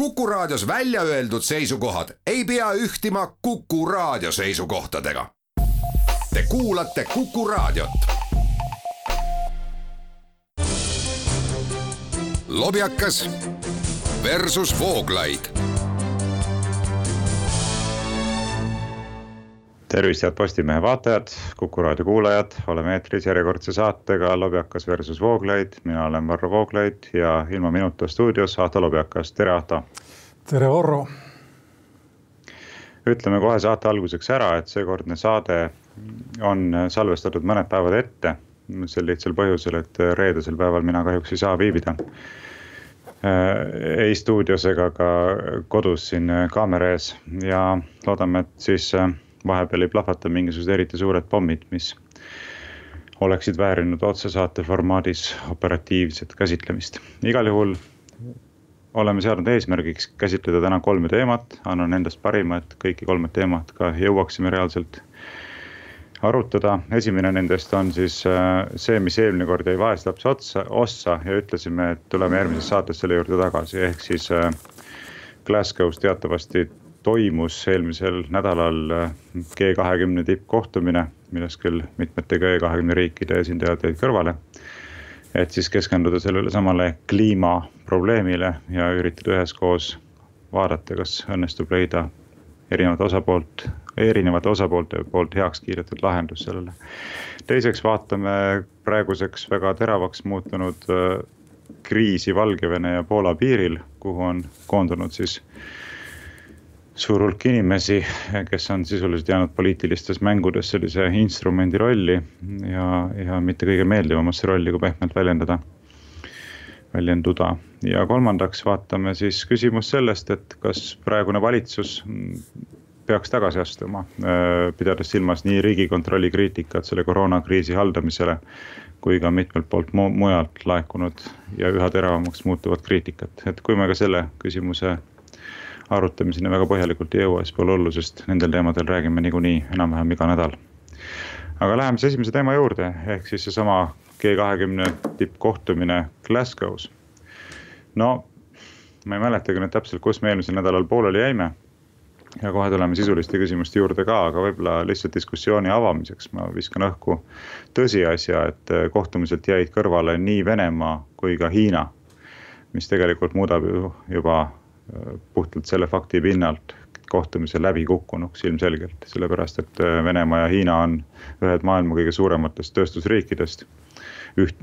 Kuku Raadios välja öeldud seisukohad ei pea ühtima Kuku Raadio seisukohtadega. Te kuulate Kuku Raadiot. lobjakas versus Vooglaid tervist, head Postimehe vaatajad, Kuku raadio kuulajad, oleme eetris järjekordse saatega Lobjakas versus Vooglaid, mina olen Varro Vooglaid ja ilma minuta stuudios Ahto Lobjakas, tere Ahto. tere Varro. ütleme kohe saate alguseks ära, et seekordne saade on salvestatud mõned päevad ette. sel lihtsal põhjusel, et reedesel päeval mina kahjuks ei saa viibida ei stuudios ega ka kodus siin kaamera ees ja loodame, et siis vahepeal ei plahvata mingisugused eriti suured pommid, mis oleksid väärinud otsesaate formaadis operatiivset käsitlemist. igal juhul oleme seadnud eesmärgiks käsitleda täna kolme teemat, annan endast parima, et kõiki kolme teemat ka jõuaksime reaalselt arutada. esimene nendest on siis äh, see, mis eelmine kord jäi vaeslapse otsa, ossa ja ütlesime, et tuleme järgmises saates selle juurde tagasi, ehk siis äh, Glasgow's teatavasti toimus eelmisel nädalal äh, G kahekümne tippkohtumine, millest küll mitmete G kahekümne riikide esindajad jäid kõrvale. et siis keskenduda sellele samale kliimaprobleemile ja üritada üheskoos vaadata, kas õnnestub leida erinevad osapoolt, erinevate osapoolte poolt heaks kiidetud lahendus sellele. teiseks vaatame praeguseks väga teravaks muutunud äh, kriisi Valgevene ja Poola piiril, kuhu on koondunud siis suur hulk inimesi, kes on sisuliselt jäänud poliitilistes mängudes sellise instrumendi rolli ja, ja mitte kõige meeldivamasse rolli, kui pehmelt väljendada, väljenduda. ja kolmandaks vaatame siis küsimust sellest, et kas praegune valitsus peaks tagasi astuma, pidades silmas nii riigikontrolli kriitikat selle koroonakriisi haldamisele kui ka mitmelt poolt mujalt laekunud ja üha teravamaks muutuvat kriitikat, et kui me ka selle küsimuse arutamiseni väga põhjalikult ei jõua, siis pole hullu, sest nendel teemadel räägime niikuinii enam-vähem iga nädal. aga läheme siis esimese teema juurde, ehk siis seesama G kahekümne tippkohtumine Glasgow's. no ma ei mäletagi nüüd täpselt, kus me eelmisel nädalal pooleli jäime. ja kohe tuleme sisuliste küsimuste juurde ka, aga võib-olla lihtsalt diskussiooni avamiseks ma viskan õhku tõsiasja, et kohtumiselt jäid kõrvale nii Venemaa kui ka Hiina. mis tegelikult muudab ju juba puhtalt selle fakti pinnalt kohtumise läbikukkunuks ilmselgelt, sellepärast et äh, Venemaa ja Hiina on ühed maailma kõige suurematest tööstusriikidest. üht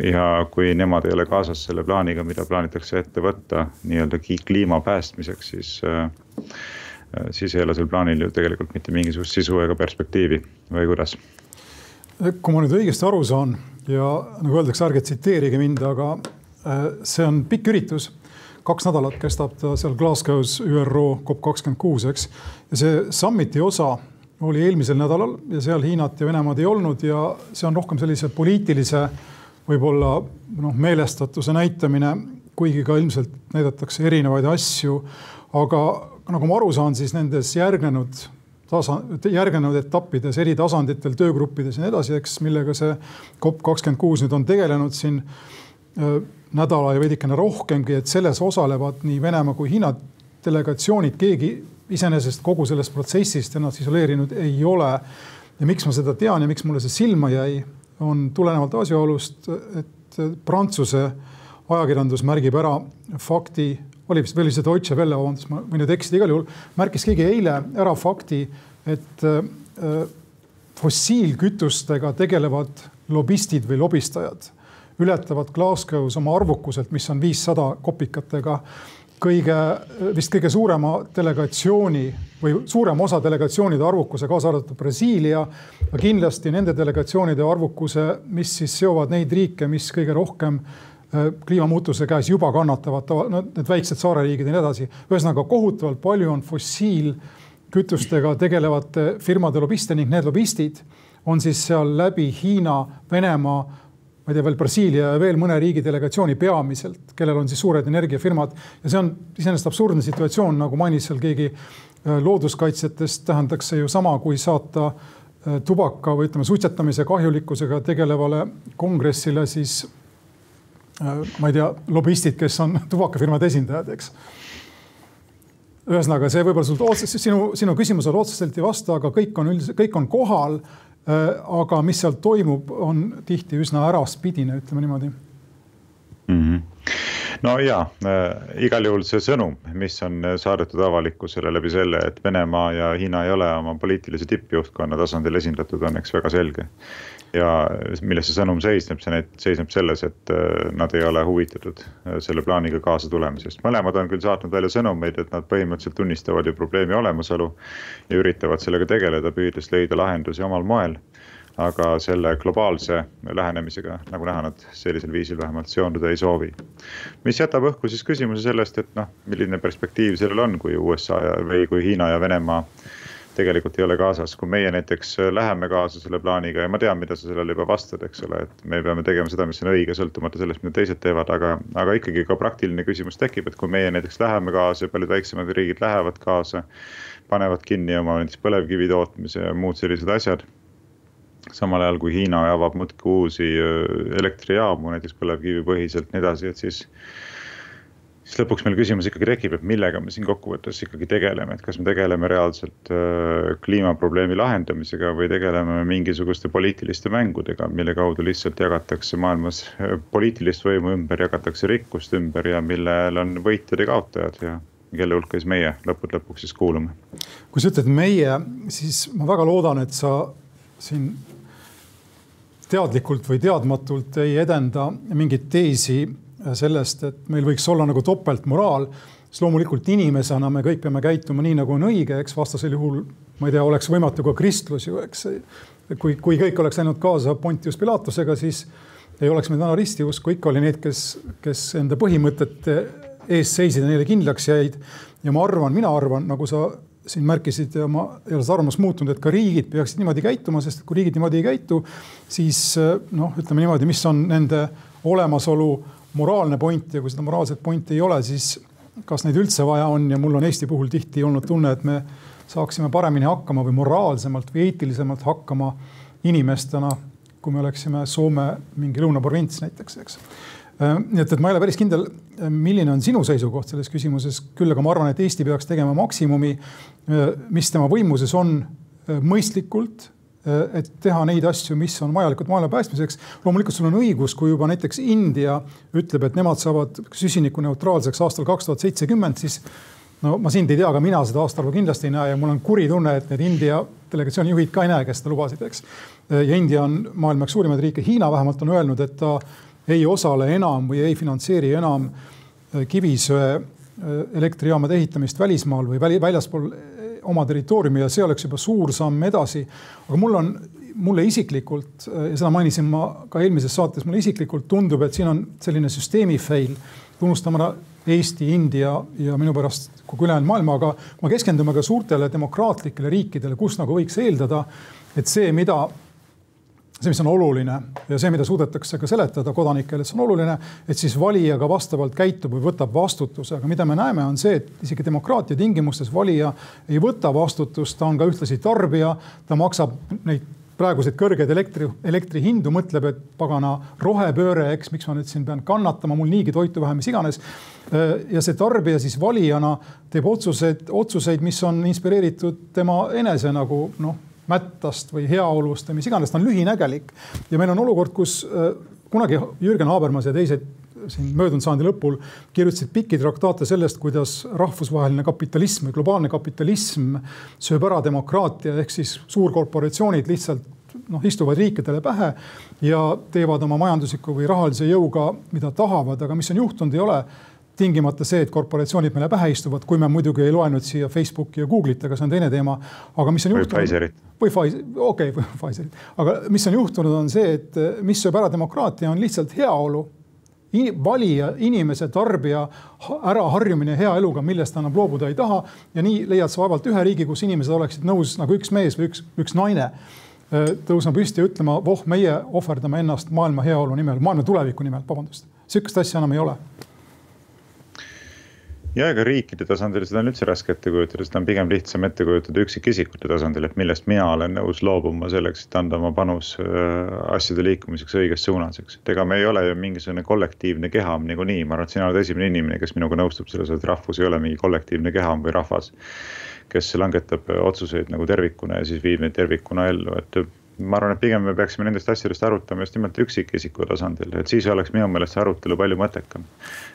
ja kui nemad ei ole kaasas selle plaaniga, mida plaanitakse ette võtta nii-öelda kliima päästmiseks, siis äh, äh, siis ei ole sel plaanil ju tegelikult mitte mingisugust sisu ega perspektiivi või kuidas? kui ma nüüd õigesti aru saan ja nagu öeldakse, ärge tsiteerige mind, aga see on pikk üritus kaks nädalat kestab ta seal Glasgow's ÜRO COP kakskümmend kuus, eks. ja see summit'i osa oli eelmisel nädalal ja seal Hiinat ja Venemaad ei olnud ja see on rohkem sellise poliitilise võib-olla noh, meelestatuse näitamine, kuigi ka ilmselt näidatakse erinevaid asju. aga nagu ma aru saan, siis nendes järgnenud tasa, järgnenud etappides, eri tasanditel, töögruppides ja nii edasi, eks, millega see COP kakskümmend kuus nüüd on tegelenud siin nädala ja veidikene rohkemgi, et selles osalevad nii Venemaa kui Hiina delegatsioonid, keegi iseenesest kogu sellest protsessist ennast isoleerinud ei ole. ja miks ma seda tean ja miks mulle see silma jäi, on tulenevalt asjaolust, et Prantsuse ajakirjandus märgib ära fakti, oli vist veel see Deutsche Welle, vabandust, ma võin nüüd eksida, igal juhul märkis keegi eile ära fakti, et äh, fossiilkütustega tegelevad lobistid või lobistajad ületavad Glasgow's oma arvukuselt, mis on viissada kopikatega, kõige, vist kõige suurema delegatsiooni või suurema osa delegatsioonide arvukuse, kaasa arvatud Brasiilia. aga kindlasti nende delegatsioonide arvukuse, mis siis seovad neid riike, mis kõige rohkem äh, kliimamuutuse käes juba kannatavad, no need väiksed saareriigid ja nii edasi. ühesõnaga kohutavalt palju on fossiilkütustega tegelevate firmade lobiste ning need lobistid on siis seal läbi Hiina, Venemaa ma ei tea, veel Brasiilia ja veel mõne riigi delegatsiooni peamiselt, kellel on siis suured energiafirmad ja see on iseenesest absurdne situatsioon, nagu mainis seal keegi äh, looduskaitsjatest, tähendaks see ju sama, kui saata äh, tubaka või ütleme, suitsetamise kahjulikkusega tegelevale kongressile siis ma ei tea, lobistid, kes on tubakafirmade esindajad, eks. ühesõnaga, see võib-olla sul otseselt, sinu, sinu küsimusele otseselt ei vasta, aga kõik on üldiselt, kõik on kohal. Aga mis seal toimub, on tihti üsna äraspidine, ütleme niimoodi mm. -hmm no ja äh, igal juhul see sõnum, mis on saadetud avalikkusele läbi selle, et Venemaa ja Hiina ei ole oma poliitilise tippjuhtkonna tasandil esindatud, on eks väga selge. Ja milles see sõnum seisneb, see seisneb selles, et äh, nad ei ole huvitatud äh, selle plaaniga kaasa tulemisest. mõlemad on küll saatnud välja sõnumeid, et nad põhimõtteliselt tunnistavad ju probleemi olemasolu ja üritavad sellega tegeleda, püüdes leida lahendusi omal moel aga selle globaalse lähenemisega, nagu näha, nad sellisel viisil vähemalt seonduda ei soovi. mis jätab õhku siis küsimuse sellest, et noh, milline perspektiiv sellel on, kui USA ja, või kui Hiina ja Venemaa tegelikult ei ole kaasas, kui meie näiteks läheme kaasa selle plaaniga ja ma tean, mida sa sellele juba vastad, eks ole, et me peame tegema seda, mis on õige, sõltumata sellest, mida teised teevad, aga, aga ikkagi ka praktiline küsimus tekib, et kui meie näiteks läheme kaasa ja paljud väiksemad riigid lähevad kaasa, panevad kinni oma näiteks põlevkivi tootmise ja muud sellised asjad samal ajal kui Hiina avab muudkui uusi elektrijaamu, näiteks põlevkivipõhiselt, nii edasi, et siis. Siis lõpuks meil küsimus ikkagi tekib, et millega me siin kokkuvõttes ikkagi tegeleme, et kas me tegeleme reaalselt kliimaprobleemi lahendamisega või tegeleme mingisuguste poliitiliste mängudega, mille kaudu lihtsalt jagatakse maailmas poliitilist võimu ümber, jagatakse rikkust ümber ja millel on võitjad ja kaotajad ja kelle hulka siis meie lõppude lõpuks siis kuulume. kui sa ütled meie, siis ma väga loodan, et sa siin teadlikult või teadmatult ei edenda mingeid teesi sellest, et meil võiks olla nagu topeltmoraal. siis loomulikult inimesena me kõik peame käituma nii, nagu on õige, eks vastasel juhul ma ei tea, oleks võimatu ka kristlus ju, eks. kui, kui kõik oleks läinud kaasa Pontius Pilatusega, siis ei oleks meil täna ristiusku, ikka oli neid, kes, kes enda põhimõtete eest seisid ja neile kindlaks jäid. ja ma arvan, mina arvan, nagu sa siin märkisid ja ma ei ole seda arvamust muutnud, et ka riigid peaksid niimoodi käituma, sest kui riigid niimoodi ei käitu, siis noh, ütleme niimoodi, mis on nende olemasolu moraalne point ja kui seda moraalset pointi ei ole, siis kas neid üldse vaja on? Ja mul on Eesti puhul tihti olnud tunne, et me saaksime paremini hakkama või moraalsemalt või eetilisemalt hakkama inimestena, kui me oleksime Soome mingi lõunaprovints näiteks, eks. Äh, nii et, et ma ei ole päris kindel, milline on sinu seisukoht selles küsimuses, küll aga ma arvan, et Eesti peaks tegema maksimumi, äh, mis tema võimuses on mõistlikult et teha neid asju, mis on vajalikud maailma päästmiseks. loomulikult sul on õigus, kui juba näiteks India ütleb, et nemad saavad süsinikuneutraalseks aastal kaks tuhat seitsekümmend, siis no ma sind ei tea, aga mina seda aastaarvu kindlasti ei näe ja mul on kuri tunne, et need India delegatsiooni juhid ka ei näe, kes seda lubasid, eks. ja India on maailma üks suurimaid riike, Hiina vähemalt on öelnud, et ta ei osale enam või ei finantseeri enam äh, kivisöe äh, elektrijaamade ehitamist välismaal või väli, väljaspool äh, oma territooriumi ja see oleks juba suur samm edasi. aga mul on, mulle isiklikult ja seda mainisin ma ka eelmises saates, mulle isiklikult tundub, et siin on selline süsteemi fail. tunnustame ära Eesti, India ja minu pärast kogu ülejäänud maailma, aga kui me keskendume ka suurtele demokraatlikele riikidele, kus nagu võiks eeldada, et see, mida see, mis on oluline ja see, mida suudetakse ka seletada kodanikele, et see on oluline, et siis valija ka vastavalt käitub või võtab vastutuse, aga mida me näeme, on see, et isegi demokraatia tingimustes valija ei võta vastutust, ta on ka ühtlasi tarbija, ta maksab neid praeguseid kõrgeid elektri, elektrihindu, mõtleb, et pagana rohepööre, eks, miks ma nüüd siin pean kannatama, mul niigi toitu vähe, mis iganes. ja see tarbija siis valijana teeb otsuseid, otsuseid, mis on inspireeritud tema enese nagu noh mättast või heaolust või mis iganes, ta on lühinägelik. ja meil on olukord, kus äh, kunagi Jürgen Habermas ja teised siin möödunud sajandi lõpul kirjutasid pikki traktaate sellest, kuidas rahvusvaheline kapitalism või globaalne kapitalism sööb ära demokraatia ehk siis suurkorporatsioonid lihtsalt noh, istuvad riikidele pähe ja teevad oma majandusliku või rahalise jõuga, mida tahavad, aga mis on juhtunud, ei ole tingimata see, et korporatsioonid meile pähe istuvad, kui me muidugi ei loe nüüd siia Facebooki ja Google'it, aga see on teine teema. aga mis on või juhtunud? Pfizerit. või Pfizer, okei okay,, Pfizerit, aga mis on juhtunud, on see, et mis sööb ära demokraatia, on lihtsalt heaolu valija, inimese, tarbija äraharjumine hea eluga, millest ta enam loobuda ei taha. ja nii leiad sa vaevalt ühe riigi, kus inimesed oleksid nõus nagu üks mees või üks, üks naine tõusma püsti ja ütlema, voh, meie ohverdame ennast maailma heaolu nimel, maailma tuleviku nimel, vabandust. sihukest asja enam ei ole ja ega riikide tasandil seda on üldse raske ette kujutada, seda on pigem lihtsam ette kujutada üksikisikute tasandil, et millest mina olen nõus loobuma selleks, et anda oma panus äh, asjade liikumiseks õiges suunas, eks. et ega me ei ole ju mingisugune kollektiivne keham niikuinii, ma arvan, et sina oled esimene inimene, kes minuga nõustub selles, et rahvus ei ole mingi kollektiivne keham või rahvas. kes langetab otsuseid nagu tervikuna ja siis viib neid tervikuna ellu, et ma arvan, et pigem me peaksime nendest asjadest arutama just nimelt üksikisiku tasandil, et siis oleks minu meelest see arutelu palju mõttekam.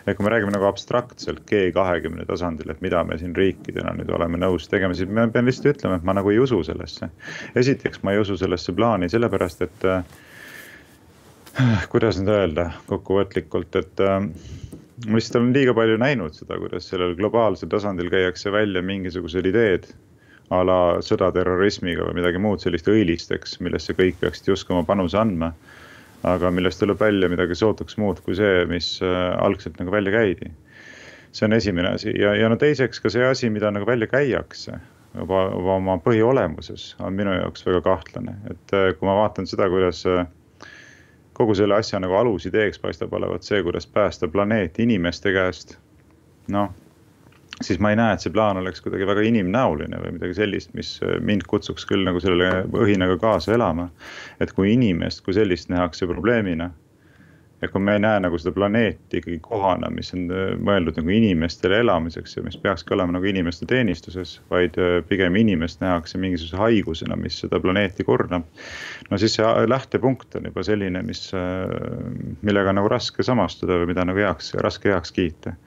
et kui me räägime nagu abstraktselt G kahekümne tasandil, et mida me siin riikidena nüüd oleme nõus tegema, siis ma pean lihtsalt ütlema, et ma nagu ei usu sellesse. esiteks, ma ei usu sellesse plaani sellepärast, et äh, kuidas nüüd öelda kokkuvõtlikult, et äh, ma lihtsalt olen liiga palju näinud seda, kuidas sellel globaalsel tasandil käiakse välja mingisugused ideed a la sõda terrorismiga või midagi muud sellist õilisteks, millesse kõik peaksid justkui oma panuse andma. aga millest tuleb välja midagi sootuks muud kui see, mis äh, algselt nagu välja käidi. see on esimene asi ja, ja no teiseks ka see asi, mida nagu välja käiakse juba, juba oma põhiolemuses on minu jaoks väga kahtlane, et äh, kui ma vaatan seda, kuidas äh, kogu selle asja nagu alusideeks paistab olevat see, kuidas päästa planeet inimeste käest. noh siis ma ei näe, et see plaan oleks kuidagi väga inimnäoline või midagi sellist, mis äh, mind kutsuks küll nagu sellele õhinaga kaasa elama. et kui inimest kui sellist nähakse probleemina. ja kui me ei näe nagu seda planeeti ikkagi kohana, mis on äh, mõeldud nagu inimestele elamiseks ja mis peakski olema nagu inimeste teenistuses, vaid äh, pigem inimest nähakse mingisuguse haigusena, mis seda planeeti kurnab. no siis see lähtepunkt on juba selline, mis, millega nagu raske samastuda või mida nagu heaks, raske heaks kiita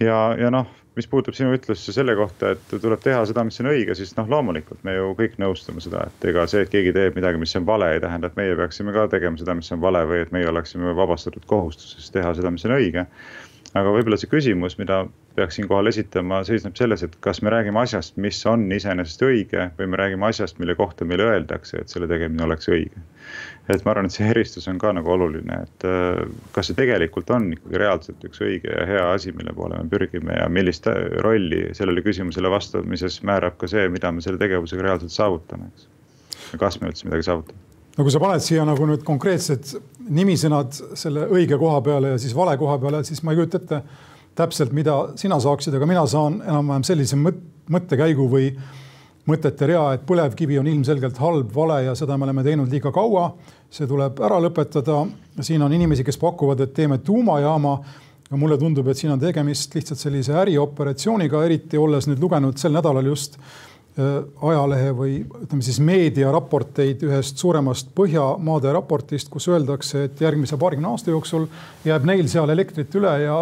ja, ja noh, mis puutub sinu ütlusse selle kohta, et tuleb teha seda, mis on õige, siis noh, loomulikult me ju kõik nõustume seda, et ega see, et keegi teeb midagi, mis on vale, ei tähenda, et meie peaksime ka tegema seda, mis on vale või et meie oleksime vabastatud kohustusest teha seda, mis on õige aga võib-olla see küsimus, mida peaks siinkohal esitama, seisneb selles, et kas me räägime asjast, mis on iseenesest õige või me räägime asjast, mille kohta meile öeldakse, et selle tegemine oleks õige. et ma arvan, et see eristus on ka nagu oluline, et äh, kas see tegelikult on ikkagi reaalselt üks õige ja hea asi, mille poole me pürgime ja millist rolli sellele küsimusele vastamises määrab ka see, mida me selle tegevusega reaalselt saavutame, eks. kas me üldse midagi saavutame no kui sa paned siia nagu nüüd konkreetsed nimisõnad selle õige koha peale ja siis vale koha peale, siis ma ei kujuta ette täpselt, mida sina saaksid, aga mina saan enam-vähem sellise mõt mõttekäigu või mõtete rea, et põlevkivi on ilmselgelt halb, vale ja seda me oleme teinud liiga kaua. see tuleb ära lõpetada. siin on inimesi, kes pakuvad, et teeme tuumajaama. ja mulle tundub, et siin on tegemist lihtsalt sellise ärioperatsiooniga, eriti olles nüüd lugenud sel nädalal just Äh, ajalehe või ütleme siis meediaraporteid ühest suuremast Põhjamaade raportist, kus öeldakse, et järgmise paarikümne aasta jooksul jääb neil seal elektrit üle ja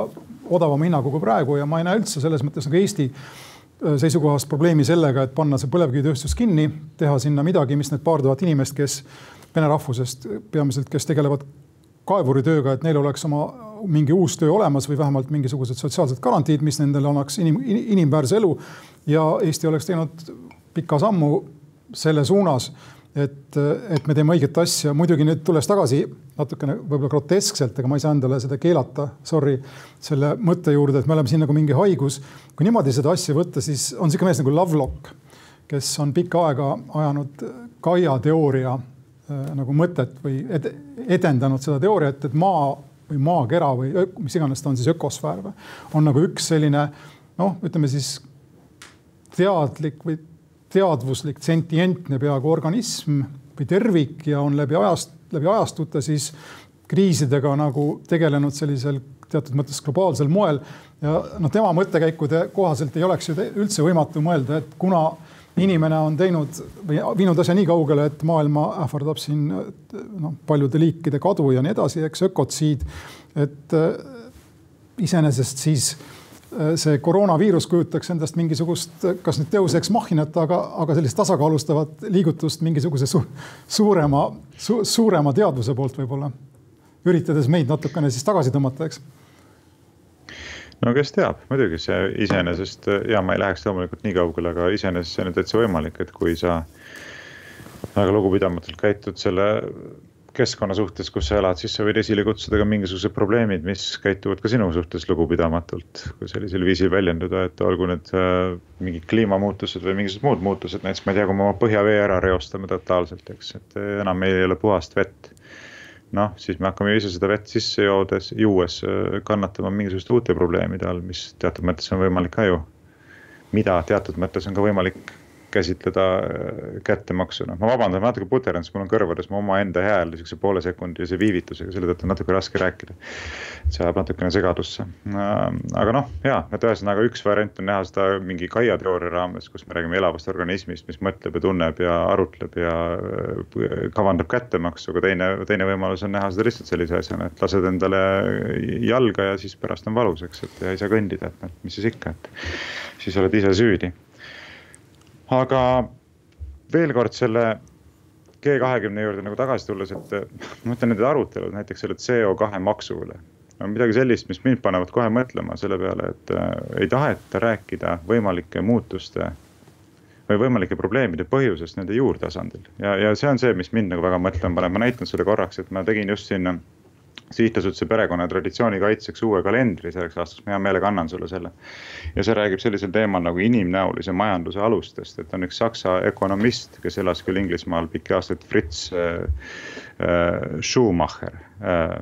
odavama hinnaga kui praegu ja ma ei näe üldse selles mõttes nagu Eesti äh, seisukohast probleemi sellega, et panna see põlevkivitööstus kinni, teha sinna midagi, mis need paar tuhat inimest, kes vene rahvusest peamiselt, kes tegelevad kaevuritööga, et neil oleks oma mingi uus töö olemas või vähemalt mingisugused sotsiaalsed garantiid, mis nendele annaks inim, inimväärse elu ja Eesti oleks teinud pika sammu selle suunas, et, et me teeme õiget asja. muidugi nüüd tulles tagasi natukene võib-olla groteskselt, aga ma ei saa endale seda keelata, sorry, selle mõtte juurde, et me oleme siin nagu mingi haigus. kui niimoodi seda asja võtta, siis on sihuke mees nagu Lovelock, kes on pikka aega ajanud Gaia teooria äh, nagu mõtet või ed edendanud seda teooriat, et maa või maakera või mis iganes ta on siis ökosfäär või on nagu üks selline noh, ütleme siis teadlik või teadvuslik sentientne peaaegu organism või tervik ja on läbi ajast, läbi ajastute siis kriisidega nagu tegelenud sellisel teatud mõttes globaalsel moel. ja noh, tema mõttekäikude kohaselt ei oleks ju üldse võimatu mõelda, et kuna inimene on teinud või viinud asja nii kaugele, et maailma ähvardab siin noh, paljude liikide kadu ja nii edasi, eks ökotsiid. et äh, iseenesest siis see koroonaviirus kujutaks endast mingisugust, kas nüüd deus ex machinat, aga, aga sellist tasakaalustavat liigutust mingisuguse su suurema su, suurema teadvuse poolt võib-olla. üritades meid natukene siis tagasi tõmmata, eks. no kes teab, muidugi see iseenesest ja ma ei läheks loomulikult nii kaugele, aga iseenesest see on täitsa võimalik, et kui sa väga lugupidamatult käitud selle keskkonna suhtes, kus sa elad, siis sa võid esile kutsuda ka mingisugused probleemid, mis käituvad ka sinu suhtes lugupidamatult. kui sellisel viisil väljenduda, et olgu need äh, mingid kliimamuutused või mingisugused muud muutused, näiteks ma ei tea, kui me oma põhjavee ära reostame totaalselt, eks, et enam meil ei ole puhast vett. noh, siis me hakkame ise seda vett sisse joodes, juues kannatama mingisuguste uute probleemide all, mis teatud mõttes on võimalik ka ju. mida teatud mõttes on ka võimalik käsitleda äh, kättemaksuna. ma vabandan, ma natuke puterdan, sest mul on kõrvades mu omaenda hääl niisuguse poole sekundilise viivitusega, selle tõttu on natuke raske rääkida. see ajab natukene segadusse. Äh, aga noh, ja, et ühesõnaga üks variant on näha seda mingi Gaia teooria raames, kus me räägime elavast organismist, mis mõtleb ja tunneb ja arutleb ja äh, kavandab kättemaksu, aga teine, teine võimalus on näha seda lihtsalt sellise asjana, et lased endale jalga ja siis pärast on valus, eks, et ei saa kõndida, et noh, mis siis ikka, et siis oled ise süüdi aga veel kord selle G kahekümne juurde nagu tagasi tulles, et ma mõtlen need arutelud näiteks selle CO2 maksu üle. on midagi sellist, mis mind panevad kohe mõtlema selle peale, et äh, ei taheta rääkida võimalike muutuste või võimalike probleemide põhjusest nende juurtasandil. ja, ja see on see, mis mind nagu väga mõtlema paneb, ma näitan sulle korraks, et ma tegin just sinna sihtasutuse perekonna traditsiooni kaitseks uue kalendri selleks aastaks, ma hea meelega annan sulle selle. ja see räägib sellisel teemal nagu inimnäolise majanduse alustest, et on üks saksa ökonomist, kes elas küll Inglismaal pikki aastaid, Fritz äh, äh, Schumacher. Äh,.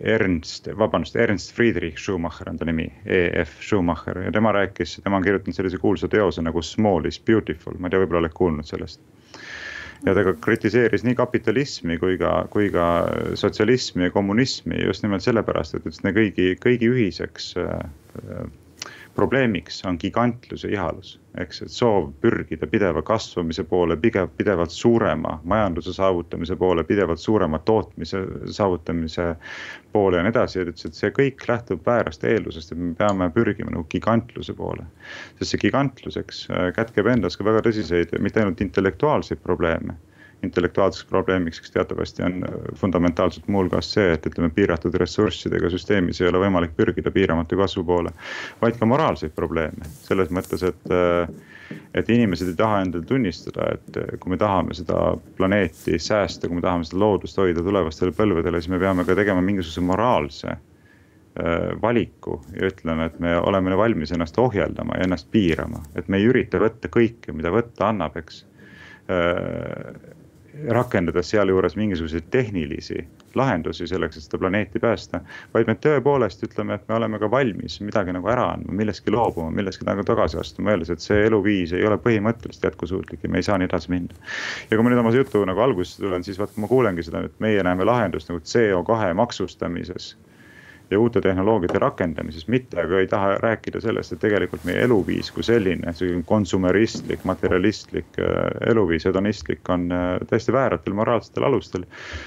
Ernst, vabandust, Ernst Friedrich Schumacher on ta nimi, EF Schumacher. Ja tema rääkis, tema on kirjutanud sellise kuulsa teose nagu Small is beautiful, ma ei tea, võib-olla oled kuulnud sellest ja ta ka kritiseeris nii kapitalismi kui ka, kui ka sotsialismi ja kommunismi just nimelt sellepärast, et et kõigi, kõigi ühiseks äh, probleemiks on gigantluse ihalus. ehk siis soov pürgida pideva kasvamise poole, pigem pidevalt suurema majanduse saavutamise poole, pidevalt suurema tootmise saavutamise poole ja nii edasi. ta ütles, et see kõik lähtub väärast eeldusest, et me peame pürgima nagu gigantluse poole. sest see gigantlus, eks, kätkeb endas ka väga tõsiseid, mitte ainult intellektuaalseid probleeme intellektuaalseks probleemiks, eks teatavasti on äh, fundamentaalselt muuhulgas see, et ütleme, piiratud ressurssidega süsteemis ei ole võimalik pürgida piiramatu kasvu poole. vaid ka moraalseid probleeme selles mõttes, et, äh, et inimesed ei taha endale tunnistada, et äh, kui me tahame seda planeeti säästa, kui me tahame seda loodust hoida tulevastele põlvedele, siis me peame ka tegema mingisuguse moraalse valiku ja ütleme, et me oleme valmis ennast ohjeldama ja ennast piirama, et me ei ürita võtta kõike, mida võtta annab, eks rakendades sealjuures mingisuguseid tehnilisi lahendusi selleks, et seda planeeti päästa. vaid me tõepoolest ütleme, et me oleme ka valmis midagi nagu ära andma, millestki loobuma, millestki nagu tagasi astuma, öeldes, et see eluviis ei ole põhimõtteliselt jätkusuutlik ja me ei saa nii edasi minna. ja kui ma nüüd oma jutu nagu algusesse tulen, siis vaat ma kuulengi seda, et meie näeme lahendust nagu CO2 maksustamises ja uute tehnoloogiate rakendamises, mitte aga ei taha rääkida sellest, et tegelikult meie eluviis kui selline, selline konsumeristlik, materialistlik äh, eluviis, hedonistlik on äh, täiesti vääratel moraalsetel alustel.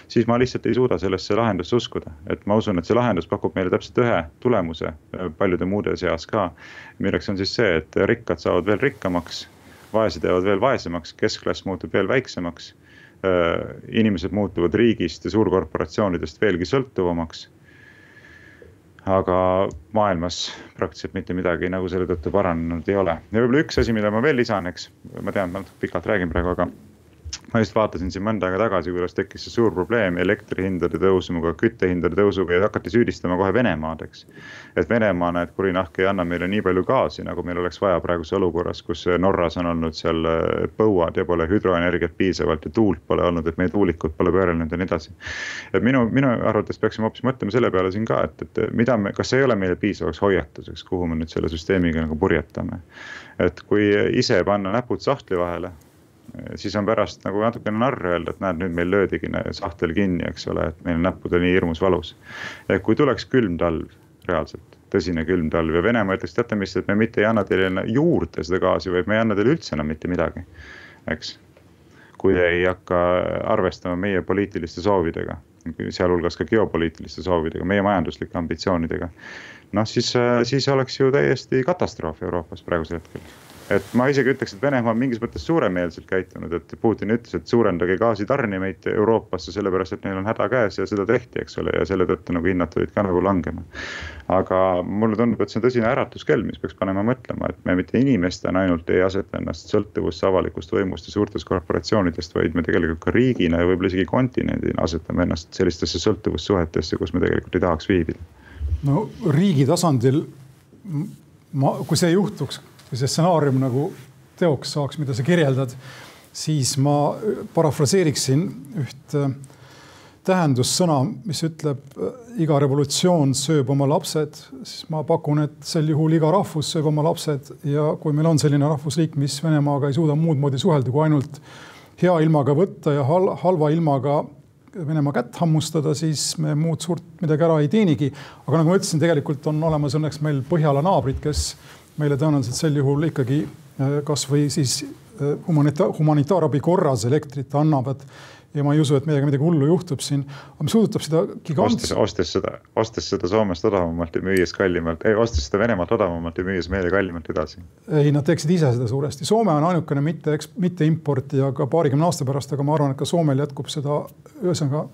siis ma lihtsalt ei suuda sellesse lahendusse uskuda, et ma usun, et see lahendus pakub meile täpselt ühe tulemuse äh, paljude muude seas ka. milleks on siis see, et rikkad saavad veel rikkamaks, vaesed jäävad veel vaesemaks, keskklass muutub veel väiksemaks inimesed muutuvad riigist ja suurkorporatsioonidest veelgi sõltuvamaks aga maailmas praktiliselt mitte midagi nagu selle tõttu paranenud ei ole. ja võib-olla üks asi, mida ma veel lisan, eks, ma tean, ma pikalt räägin praegu, aga ma just vaatasin siin mõnda aega tagasi, kuidas tekkis see suur probleem elektrihindade tõusuga, küttehindade tõusuga ja hakati süüdistama kohe Venemaad, eks. et Venemaa, näed, kuri nahk ei anna meile nii palju gaasi, nagu meil oleks vaja praeguses olukorras, kus Norras on olnud seal äh, põuad ja pole hüdroenergiat piisavalt ja tuult pole olnud, et meie tuulikud pole pöörlenud ja nii edasi. et minu, minu arvates peaksime hoopis mõtlema selle peale siin ka, et, et mida me, kas ei ole meile piisavaks hoiatuseks, kuhu me nüüd selle süsteemiga nagu purjetame. et kui ise panna näpud sahtli vahele siis on pärast nagu natukene narr öelda, et näed, nüüd meil löödigi sahtel kinni, eks ole, et meil on näppudel nii hirmus valus. kui tuleks külm talv reaalselt, tõsine külm talv ja Venemaa ütleks, teate mis, et me mitte ei anna teile juurde seda gaasi, vaid me ei anna teile üldse enam mitte midagi, eks. kui te ei hakka arvestama meie poliitiliste soovidega, sealhulgas ka geopoliitiliste soovidega, meie majanduslike ambitsioonidega. noh, siis, siis oleks ju täiesti katastroof Euroopas praegusel hetkel et ma isegi ütleks, et Venemaa on mingis mõttes suuremeelselt käitunud, et Putin ütles, et suurendage gaasitarnimeid Euroopasse, sellepärast et neil on häda käes ja seda tehti, eks ole, ja selle tõttu nagu hinnad tulid ka nagu langema. aga mulle tundub, et see on tõsine äratuskell, mis peaks panema mõtlema, et me mitte inimestena ainult ei aseta ennast sõltuvusse avalikust võimust ja suurtest korporatsioonidest, vaid me tegelikult ka riigina ja võib-olla isegi kontinendina asetame ennast sellistesse sõltuvussuhetesse, kus me tegelikult ei tahaks viibida. no riigi tasandil ma, kui see juhtuks kui see stsenaarium nagu teoks saaks, mida sa kirjeldad, siis ma parafraseeriksin üht äh, tähendussõna, mis ütleb iga revolutsioon sööb oma lapsed, siis ma pakun, et sel juhul iga rahvus sööb oma lapsed ja kui meil on selline rahvusriik, mis Venemaaga ei suuda muud moodi suhelda, kui ainult hea ilmaga võtta ja hal halva ilmaga Venemaa kätt hammustada, siis me muud suurt midagi ära ei teenigi. aga nagu ma ütlesin, tegelikult on olemas õnneks meil Põhjala naabrid, kes meile tõenäoliselt sel juhul ikkagi kasvõi siis humanita-, humanitaarabi korras elektrit annavad ja ma ei usu, et meiega midagi hullu juhtub siin. aga mis puudutab seda gigantset. ostes seda, ostes seda Soomest odavamalt ja müües kallimalt, ei ostes seda Venemaalt odavamalt ja müües meile kallimalt edasi. ei, nad teeksid ise seda suuresti. Soome on ainukene mitte, mitte importija ka paarikümne aasta pärast, aga ma arvan, et ka Soomel jätkub seda ühesõnaga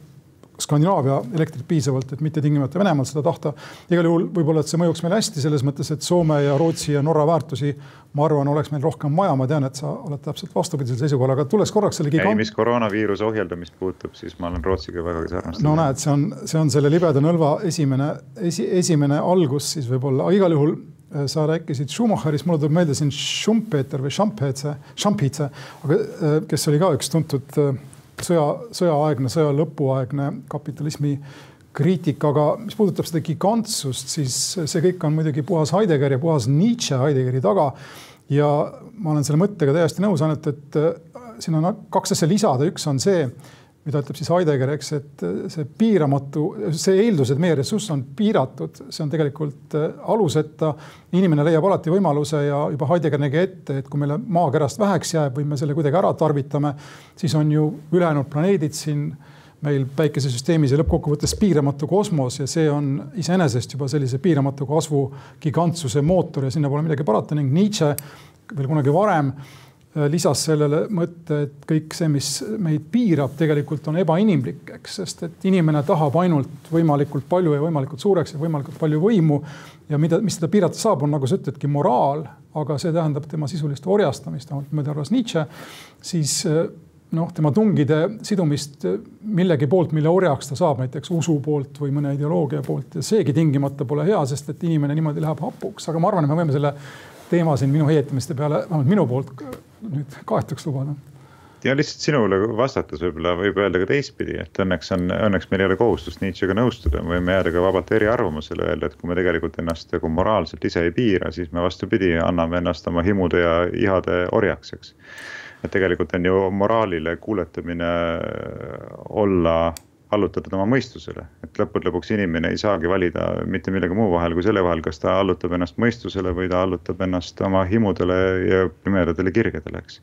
Skandinaavia elektrit piisavalt, et mitte tingimata Venemaalt seda tahta. igal juhul võib-olla, et see mõjuks meile hästi selles mõttes, et Soome ja Rootsi ja Norra väärtusi, ma arvan, oleks meil rohkem vaja, ma tean, et sa oled täpselt vastupidisel seisukohal, aga tulles korraks selle gigant.... ei, mis koroonaviiruse ohjeldamist puutub, siis ma olen Rootsiga vägagi sarnastatud. no näed, see on, see on selle libeda nõlva esimene esi,, esimene algus siis võib-olla, igal juhul äh, sa rääkisid Schumacherist, mulle tuleb meelde siin Schumpeter või Schampetse, Schampitse, aga äh, kes oli ka üks tuntud äh, sõja, sõjaaegne, sõja lõpuaegne kapitalismi kriitika, aga mis puudutab seda gigantsust, siis see kõik on muidugi puhas Heidegger ja puhas Nietzsche Heideggeri taga. ja ma olen selle mõttega täiesti nõus, ainult et äh, siin on kaks asja lisada, üks on see mida ütleb siis Heidegger, eks, et see piiramatu, see eeldus, et meie ressurss on piiratud, see on tegelikult äh, aluseta. inimene leiab alati võimaluse ja juba Heidegger nägi ette, et kui meile maakerast väheks jääb või me selle kuidagi ära tarvitame, siis on ju ülejäänud planeedid siin meil päikesesüsteemis ja lõppkokkuvõttes piiramatu kosmos ja see on iseenesest juba sellise piiramatu kasvu gigantsuse mootor ja sinna pole midagi parata ning Nietzsche veel kunagi varem Äh, lisas sellele mõtte, et kõik see, mis meid piirab, tegelikult on ebainimlik, eks, sest et inimene tahab ainult võimalikult palju ja võimalikult suureks ja võimalikult palju võimu. ja mida, mis teda piirata saab, on nagu sa ütledki, moraal, aga see tähendab tema sisulist orjastamist, vähemalt niimoodi arvas Nietzsche. siis äh, noh, tema tungide sidumist millegi poolt, mille orjaks ta saab, näiteks usu poolt või mõne ideoloogia poolt ja seegi tingimata pole hea, sest et inimene niimoodi läheb hapuks, aga ma arvan, et me võime selle teema siin minu heietamiste peale, vähemalt minu poolt nüüd kaetuks lubada ja lihtsalt sinule vastates võib-olla võib öelda ka teistpidi, et õnneks on, õnneks meil ei ole kohustust Nietzschega nõustuda, me võime jääda ka vabalt eriarvamusele, öelda, et kui me tegelikult ennast nagu moraalselt ise ei piira, siis me vastupidi, anname ennast oma himude ja ihade orjaks, eks. et tegelikult on ju moraalile kuuletamine olla allutatud oma mõistusele, et lõppude lõpuks inimene ei saagi valida mitte millegi muu vahel kui selle vahel, kas ta allutab ennast mõistusele või ta allutab ennast oma himudele ja pimedatele kirgedele, eks.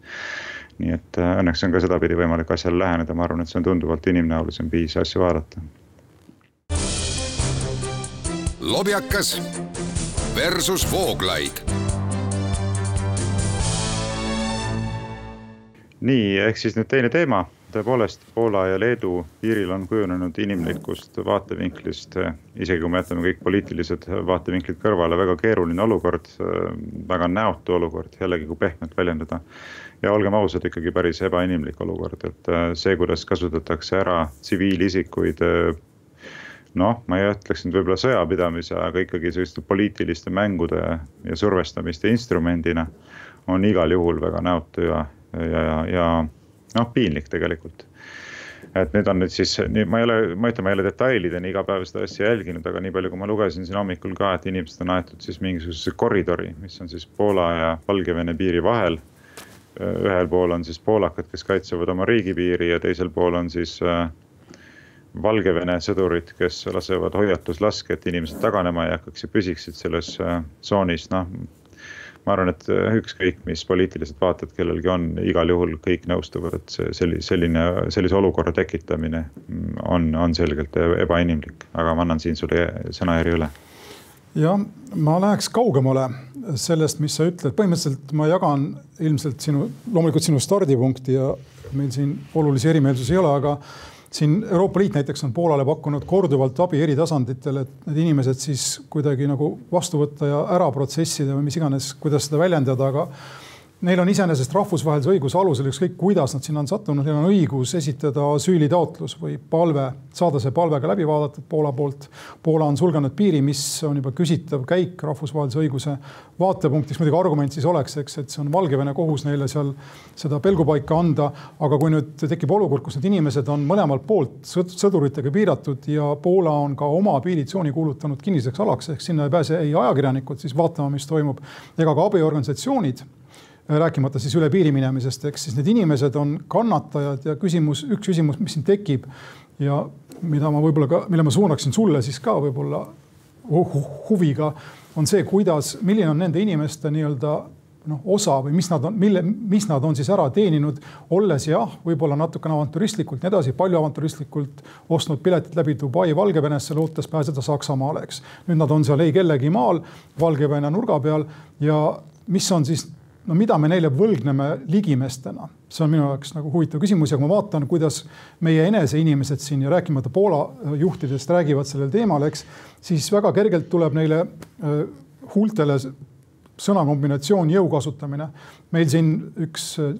nii et äh, õnneks on ka sedapidi võimalik asjale läheneda, ma arvan, et see on tunduvalt inimnäolisem viis asju vaadata. lobjakas versus Vooglaid nii, ehk siis nüüd teine teema tõepoolest Poola ja Leedu piiril on kujunenud inimlikust vaatevinklist, isegi kui me jätame kõik poliitilised vaatevinklid kõrvale, väga keeruline olukord, väga näotu olukord, jällegi kui pehmelt väljendada. ja olgem ausad, ikkagi päris ebainimlik olukord, et see, kuidas kasutatakse ära tsiviilisikuid noh, ma ei ütleks nüüd võib-olla sõjapidamise, aga ikkagi selliste poliitiliste mängude ja survestamiste instrumendina on igal juhul väga näotu ja, ja, ja, ja noh, piinlik tegelikult et nüüd on nüüd siis, ma ei ole, ma ütlen, ma ei ole detailideni iga päev seda asja jälginud, aga nii palju, kui ma lugesin siin hommikul ka, et inimesed on aetud siis mingisugusesse koridori, mis on siis Poola ja Valgevene piiri vahel. ühel pool on siis poolakad, kes kaitsevad oma riigipiiri ja teisel pool on siis äh, Valgevene sõdurid, kes lasevad hoiatuslaske, et inimesed taganema ei hakkaks ja püsiksid selles äh, tsoonis, noh ma arvan, et äh, ükskõik, mis poliitilised vaated kellelgi on, igal juhul kõik nõustuvad, et see selline, selline, sellise olukorra tekitamine on, on selgelt ebainimlik, aga ma annan siin sulle sõnajärje üle. Jah, ma läheks kaugemale sellest, mis sa ütled, põhimõtteliselt ma jagan ilmselt sinu, loomulikult sinu stardipunkti ja meil siin olulisi erimeelsusi ei ole, aga siin Euroopa Liit näiteks on Poolale pakkunud korduvalt abi eri tasanditel, et need inimesed siis kuidagi nagu vastu võtta ja ära protsessida või mis iganes, kuidas seda väljendada, aga neil on iseenesest rahvusvahelise õiguse alusel, ükskõik kuidas nad sinna on sattunud, neil on õigus esitada asüülitaotlus või palve, saada see palve ka läbi vaadatud Poola poolt. Poola on sulgenud piiri, mis on juba küsitav käik rahvusvahelise õiguse vaatepunktist. muidugi argument siis oleks, eks, et see on Valgevene kohus neile seal seda pelgupaika anda. aga kui nüüd tekib olukord, kus need inimesed on mõlemalt poolt sõduritega piiratud ja Poola on ka oma piiritsooni kuulutanud kinniseks alaks, ehk sinna ei pääse ei ajakirjanikud siis vaatama, mis toimub, ega ka abiorganisatsioonid rääkimata siis üle piiri minemisest, eks siis need inimesed on kannatajad ja küsimus, üks küsimus, mis siin tekib ja mida ma võib-olla ka, mille ma suunaksin sulle siis ka võib-olla huviga, on see, kuidas, milline on nende inimeste nii-öelda noh, osa või mis nad on, mille, mis nad on siis ära teeninud, olles jah, võib-olla natukene avantüristlikult nii edasi, palju avantüristlikult ostnud piletid läbi Dubai Valgevenesse, lootes pääseda Saksamaale, eks. nüüd nad on seal ei kellegi maal, Valgevene nurga peal ja mis on siis no mida me neile võlgneme ligimestena, see on minu jaoks nagu huvitav küsimus ja kui ma vaatan, kuidas meie enese inimesed siin ja rääkimata Poola äh, juhtidest räägivad sellel teemal, eks, siis väga kergelt tuleb neile äh, huultele sõnakombinatsioon jõu kasutamine. meil siin üks äh,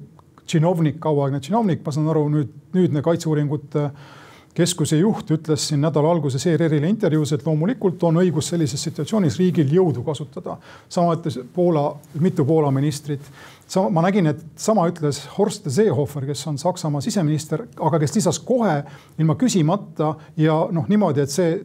činovnik, kauaaegne činovnik, ma saan aru nüüd, nüüdne kaitseuuringute äh, keskuse juht ütles siin nädala alguses ERR-ile intervjuus, et loomulikult on õigus sellises situatsioonis riigil jõudu kasutada. sama ütles Poola, mitu Poola ministrit. sama, ma nägin, et sama ütles Horst Seehofer, kes on Saksamaa siseminister, aga kes lisas kohe ilma küsimata ja noh, niimoodi, et see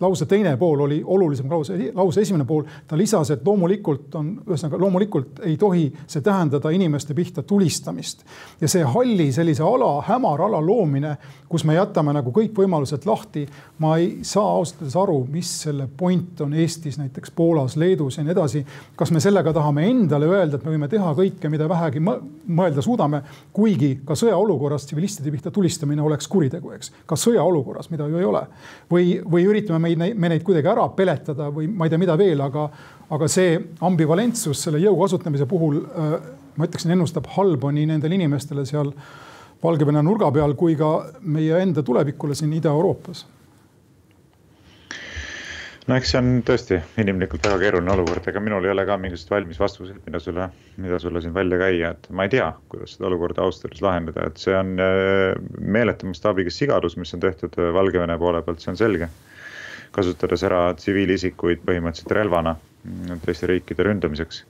lause teine pool oli olulisem lause, lause esimene pool, ta lisas, et loomulikult on, ühesõnaga loomulikult ei tohi see tähendada inimeste pihta tulistamist. ja see halli sellise ala, hämara ala loomine, kus me jätame nagu kõik võimalused lahti. ma ei saa ausalt öeldes aru, mis selle point on Eestis, näiteks Poolas, Leedus ja nii edasi. kas me sellega tahame endale öelda, et me võime teha kõike, mida vähegi mõelda suudame, kuigi ka sõjaolukorras tsivilistide pihta tulistamine oleks kuritegu, eks. ka sõjaolukorras, mida ju ei ole. või, või üritame me meid, me neid kuidagi ära peletada või ma ei tea, mida veel, aga, aga see ambivalentsus selle jõu kasutamise puhul, äh, ma ütleksin, ennustab halba nii nendele inimestele seal Valgevene nurga peal kui ka meie enda tulevikule siin Ida-Euroopas. No eks see on tõesti inimlikult väga keeruline olukord, ega minul ei ole ka mingisuguseid valmis vastuseid, mida sulle, mida sulle siin välja käia, et ma ei tea, kuidas seda olukorda ausalt öeldes lahendada, et see on äh, meeletu mastaabiga sigadus, mis on tehtud äh, Valgevene poole pealt, see on selge kasutades ära tsiviilisikuid põhimõtteliselt relvana teiste riikide ründamiseks.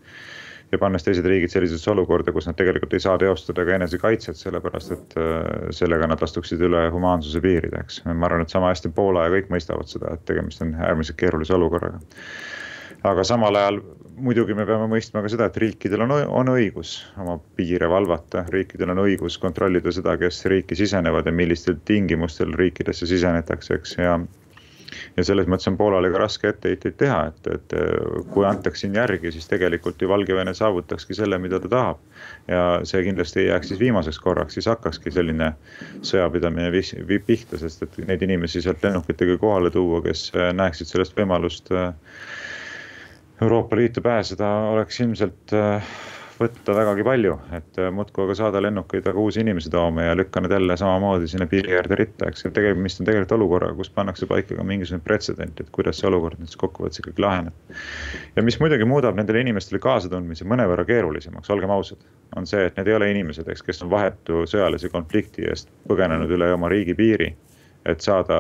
ja pannes teised riigid sellisesse olukorda, kus nad tegelikult ei saa teostada ka enesekaitset, sellepärast et äh, sellega nad astuksid üle humaansuse piiride, eks. ma arvan, et sama hästi Poola ja kõik mõistavad seda, et tegemist on äärmiselt keerulise olukorraga aga samal ajal muidugi me peame mõistma ka seda, et riikidel on, on õigus oma piire valvata, riikidel on õigus kontrollida seda, kes riiki sisenevad ja millistel tingimustel riikidesse sisenetakse, eks, ja ja selles mõttes on Poolale ka raske etteheiteid teha, et, et kui antaks siin järgi, siis tegelikult ju Valgevene saavutakski selle, mida ta tahab. ja see kindlasti ei jääks siis viimaseks korraks, siis hakkakski selline sõjapidamine pihta, sest et neid inimesi sealt lennukitega kohale tuua, kes näeksid sellest võimalust äh, Euroopa Liitu pääseda, oleks ilmselt äh, võtta vägagi palju, et äh, muudkui aga saada lennukeid väga uusi inimesi tooma ja lükka need jälle samamoodi sinna piiri äärde ritta, eks. tegemist on tegelikult olukorraga, kus pannakse paika ka mingisugune pretsedent, et kuidas see olukord nüüd siis kokkuvõttes ikkagi laheneb. ja mis muidugi muudab nendele inimestele kaasatundmise mõnevõrra keerulisemaks, olgem ausad, on see, et need ei ole inimesed, eks, kes on vahetu sõjalise konflikti eest põgenenud üle oma riigi piiri et saada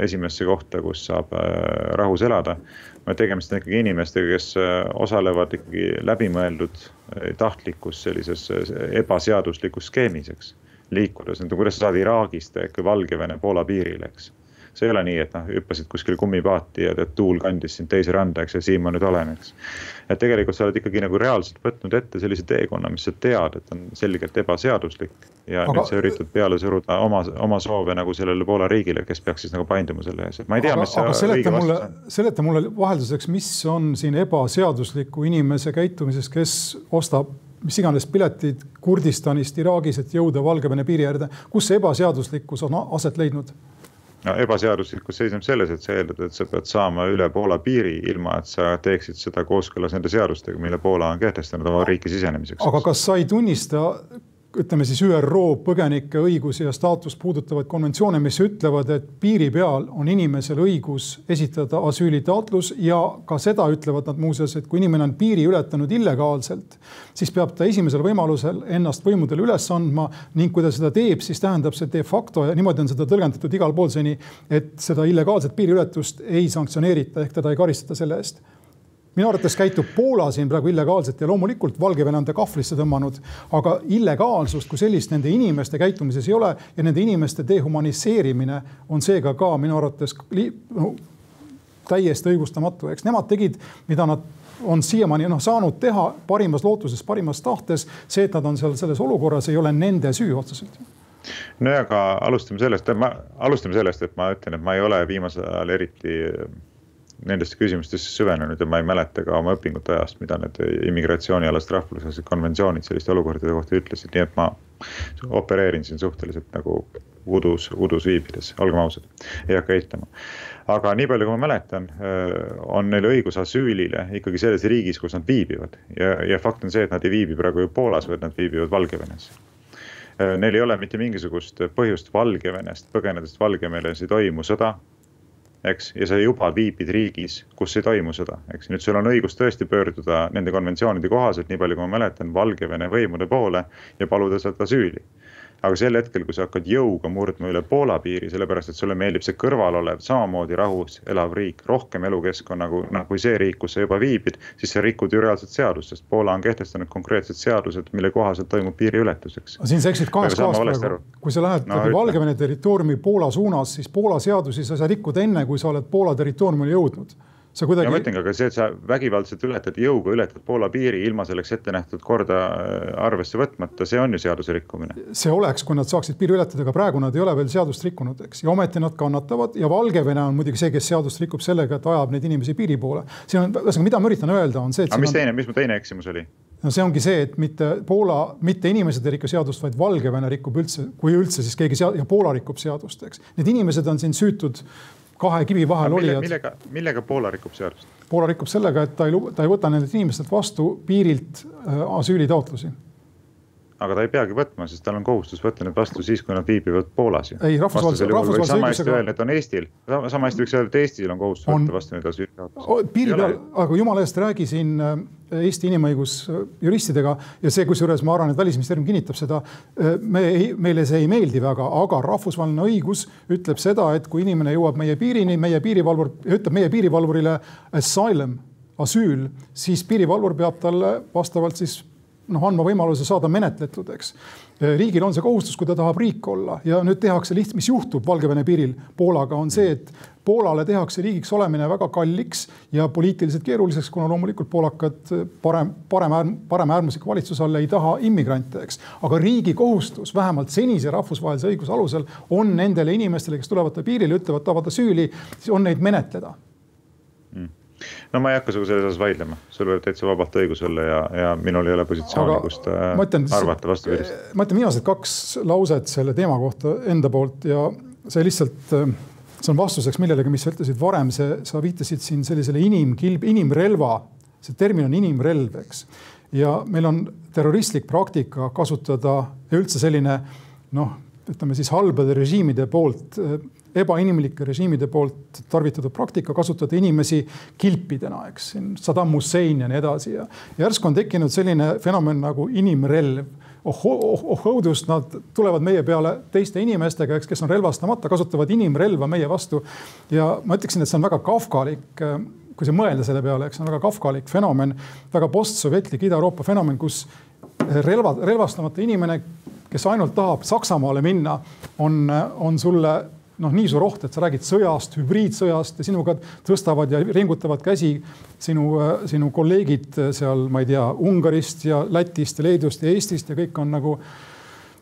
esimesse kohta, kus saab äh, rahus elada. vaid tegemist on ikkagi inimestega, kes äh, osalevad ikkagi läbimõeldud äh, tahtlikus sellises ebaseaduslikus skeemis, eks. liikudes, kuidas sa saad Iraagist äkki Valgevene, Poola piirile, eks see ei ole nii, et noh, hüppasid kuskile kummipaati ja tead, tuul kandis sind teise randa, eks, ja siin ma nüüd olen, eks. et tegelikult sa oled ikkagi nagu reaalselt võtnud ette sellise teekonna, mis sa tead, et on selgelt ebaseaduslik. ja aga... nüüd sa üritad peale suruda oma, oma soove nagu sellele Poola riigile, kes peaks siis nagu painduma selle ees, et ma ei tea, mis see õige mulle, vastus on. seleta mulle vahelduseks, mis on siin ebaseadusliku inimese käitumises, kes ostab mis iganes piletid Kurdistanist, Iraagis, et jõuda Valgevene piiri äärde. kus see ebaseaduslikkus on aset leidnud? No ebaseaduslikkus seisneb selles, et sa eeldad, et sa pead saama üle Poola piiri, ilma et sa teeksid seda kooskõlas nende seadustega, mille Poola on kehtestanud oma riiki sisenemiseks. aga kas sa ei tunnista ütleme siis ÜRO põgenike õigusi ja staatust puudutavaid konventsioone, mis ütlevad, et piiri peal on inimesel õigus esitada asüülitaotlus ja ka seda ütlevad nad muuseas, et kui inimene on piiri ületanud illegaalselt, siis peab ta esimesel võimalusel ennast võimudele üles andma ning kui ta seda teeb, siis tähendab see de facto ja niimoodi on seda tõlgendatud igal pool seni, et seda illegaalset piiriületust ei sanktsioneerita ehk teda ei karistata selle eest minu arvates käitub Poola siin praegu illegaalselt ja loomulikult Valgevene on ta kahvlisse tõmmanud, aga illegaalsust kui sellist nende inimeste käitumises ei ole ja nende inimeste dehumaniseerimine on seega ka minu arvates no, täiesti õigustamatu, eks nemad tegid, mida nad on siiamaani noh saanud teha parimas lootuses, parimas tahtes. see, et nad on seal selles olukorras, ei ole nende süü otseselt nojah, aga alustame sellest, ma alustame sellest, et ma ütlen, et ma ei ole viimasel ajal eriti nendesse küsimustesse süvenenud ja ma ei mäleta ka oma õpingute ajast, mida need immigratsioonialased rahvusvahelised konventsioonid selliste olukordade kohta ütlesid, nii et ma opereerin siin suhteliselt nagu udus, udus viibides, olgem ausad, ei hakka eitama. aga nii palju, kui ma mäletan, on neil õigus asüülile ikkagi selles riigis, kus nad viibivad. Ja, ja fakt on see, et nad ei viibi praegu ju Poolas, vaid nad viibivad Valgevenes. Neil ei ole mitte mingisugust põhjust Valgevenest põgenedes, Valgevenes ei toimu sõda, eks, ja sa juba viibid riigis, kus ei toimu sõda, eks. nüüd sul on õigus tõesti pöörduda nende konventsioonide kohaselt, nii palju kui ma mäletan, Valgevene võimude poole ja paluda sealt asüüli aga sel hetkel, kui sa hakkad jõuga murdma üle Poola piiri, sellepärast et sulle meeldib see kõrval olev, samamoodi rahus elav riik, rohkem elukeskkonna kui, noh, kui see riik, kus sa juba viibid, siis sa rikud ju reaalset seadust, sest Poola on kehtestanud konkreetsed seadused, mille kohaselt toimub piiriületus, eks. siin sa eksid kahes kohas praegu, kui sa lähed no, Valgevene territooriumi Poola suunas, siis Poola seadusi sa ei saa rikkuda enne, kui sa oled Poola territooriumile jõudnud sa kuidagi. ma ütlengi, aga see, et sa vägivaldselt ületad, jõuga ületad Poola piiri ilma selleks ette nähtud korda äh, arvesse võtmata, see on ju seaduse rikkumine. see oleks, kui nad saaksid piiri ületada, aga praegu nad ei ole veel seadust rikkunud, eks, ja ometi nad kannatavad ja Valgevene on muidugi see, kes seadust rikub sellega, et ajab neid inimesi piiri poole. siin on, ühesõnaga, mida ma üritan öelda, on see, aga mis on... teine, mis mu teine eksimus oli? no see ongi see, et mitte Poola, mitte inimesed ei riku seadust, vaid Valgevene rikub üldse, kui üldse, siis keegi sead- ja Poola rikub seadust, eks. Need inimesed on siin süütud kahe kivi vahel mille, olijad. millega, millega Poola rikub seadust? Poola rikub sellega, et ta ei, ta ei võta nendelt inimestelt vastu piirilt äh, asüülitaotlusi aga ta ei peagi võtma, sest tal on kohustus võtta need vastu siis, kui nad viibivad Poolas. ei, rahvusvahelise, rahvusvahelise öelda, et on Eestil, sama hästi võiks öelda, et Eestil on kohustus on, võtta vastu need asüülitaotlused. piiri peal, aga jumala eest räägi siin äh, Eesti inimõigusjuristidega ja see, kusjuures ma arvan, et välisministeerium kinnitab seda. Äh, me ei, meile see ei meeldi väga, aga rahvusvaheline õigus ütleb seda, et kui inimene jõuab meie piirini, meie piirivalvur ütleb meie piirivalvurile asylum, asüül, siis piirivalvur peab talle vastavalt siis noh, andma võimaluse saada menetletud, eks. riigil on see kohustus, kui ta tahab riik olla ja nüüd tehakse lihtsalt, mis juhtub Valgevene piiril Poolaga, on see, et Poolale tehakse riigiks olemine väga kalliks ja poliitiliselt keeruliseks, kuna loomulikult poolakad parem, parem, paremäärmusliku valitsuse all ei taha immigrante, eks. aga riigi kohustus vähemalt senise rahvusvahelise õiguse alusel on nendele inimestele, kes tulevad piirile, ütlevad, tahavad asüüli, siis on neid menetleda no ma ei hakka sinuga selles osas vaidlema, sul võib täitsa vabalt õigus olla ja, ja minul ei ole positsiooni, kust äh, arvata vastupidist. ma ütlen viimased kaks lauset selle teema kohta enda poolt ja see lihtsalt, äh, see on vastuseks millelegi, mis sa ütlesid varem, see, sa viitasid siin sellisele inimkilb, inimrelva, see termin on inimrelv, eks. ja meil on terroristlik praktika kasutada ja üldse selline noh, ütleme siis halbade režiimide poolt äh, ebainimlike režiimide poolt tarvitatud praktika kasutada inimesi kilpidena, eks siin Saddam Hussein ja nii edasi ja järsku on tekkinud selline fenomen nagu inimrelv oh, oh, oh õudust, nad tulevad meie peale teiste inimestega, eks, kes on relvastamata, kasutavad inimrelva meie vastu. ja ma ütleksin, et see on väga kafkalik, kui sa mõelda selle peale, eks see on väga kafkalik fenomen, väga postsovjetlik Ida-Euroopa fenomen, kus relva, relvastamata inimene, kes ainult tahab Saksamaale minna, on, on sulle noh, nii suur oht, et sa räägid sõjast, hübriidsõjast ja sinuga tõstavad ja ringutavad käsi sinu, sinu kolleegid seal, ma ei tea, Ungarist ja Lätist ja Leedust ja Eestist ja kõik on nagu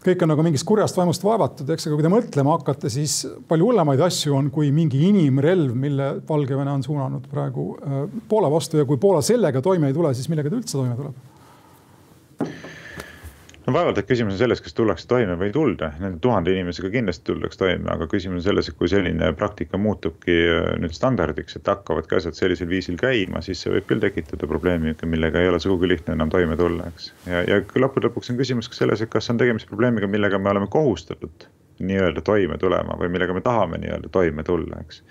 kõik on nagu mingist kurjast vaimust vaevatud, eks, aga kui te mõtlema hakkate, siis palju hullemaid asju on kui mingi inimrelv, mille Valgevene on suunanud praegu äh, Poola vastu ja kui Poola sellega toime ei tule, siis millega ta üldse toime tuleb? No vaevalt, et küsimus on selles, kas tullakse toime või ei tulda, nende tuhande inimesega kindlasti tullakse toime, aga küsimus on selles, et kui selline praktika muutubki äh, nüüd standardiks, et hakkavadki asjad sellisel viisil käima, siis see võib küll tekitada probleemi, millega ei ole sugugi lihtne enam toime tulla, eks. ja, ja lõppude lõpuks on küsimus ka selles, et kas on tegemist probleemiga, millega me oleme kohustatud nii-öelda toime tulema või millega me tahame nii-öelda toime tulla, eks.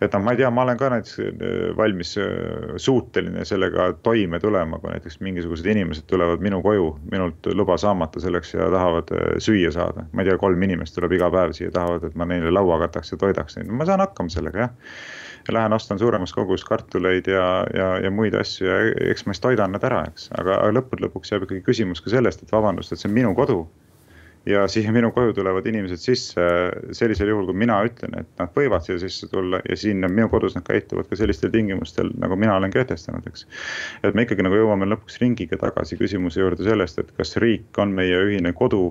et noh, ma ei tea, ma olen ka näiteks äh, valmis äh, suuteline sellega toime tulema, kui näiteks mingisugused inimesed tulevad minu koju minult luba saamata selleks ja tahavad äh, süüa saada. ma ei tea, kolm inimest tuleb iga päev siia, tahavad, et ma neile laua kataks ja toidaks neid, ma saan hakkama sellega jah ja lähen ostan suuremas kogus kartuleid ja, ja, ja muid asju ja eks ma siis toidan nad ära, eks, aga lõppude lõpuks jääb ikkagi küsimus ka sellest, et vabandust, et see on minu kodu ja siia minu koju tulevad inimesed sisse sellisel juhul, kui mina ütlen, et nad võivad siia sisse tulla ja siin minu kodus nad käituvad ka sellistel tingimustel, nagu mina olen kehtestanud, eks. et me ikkagi nagu jõuame lõpuks ringiga tagasi küsimuse juurde sellest, et kas riik on meie ühine kodu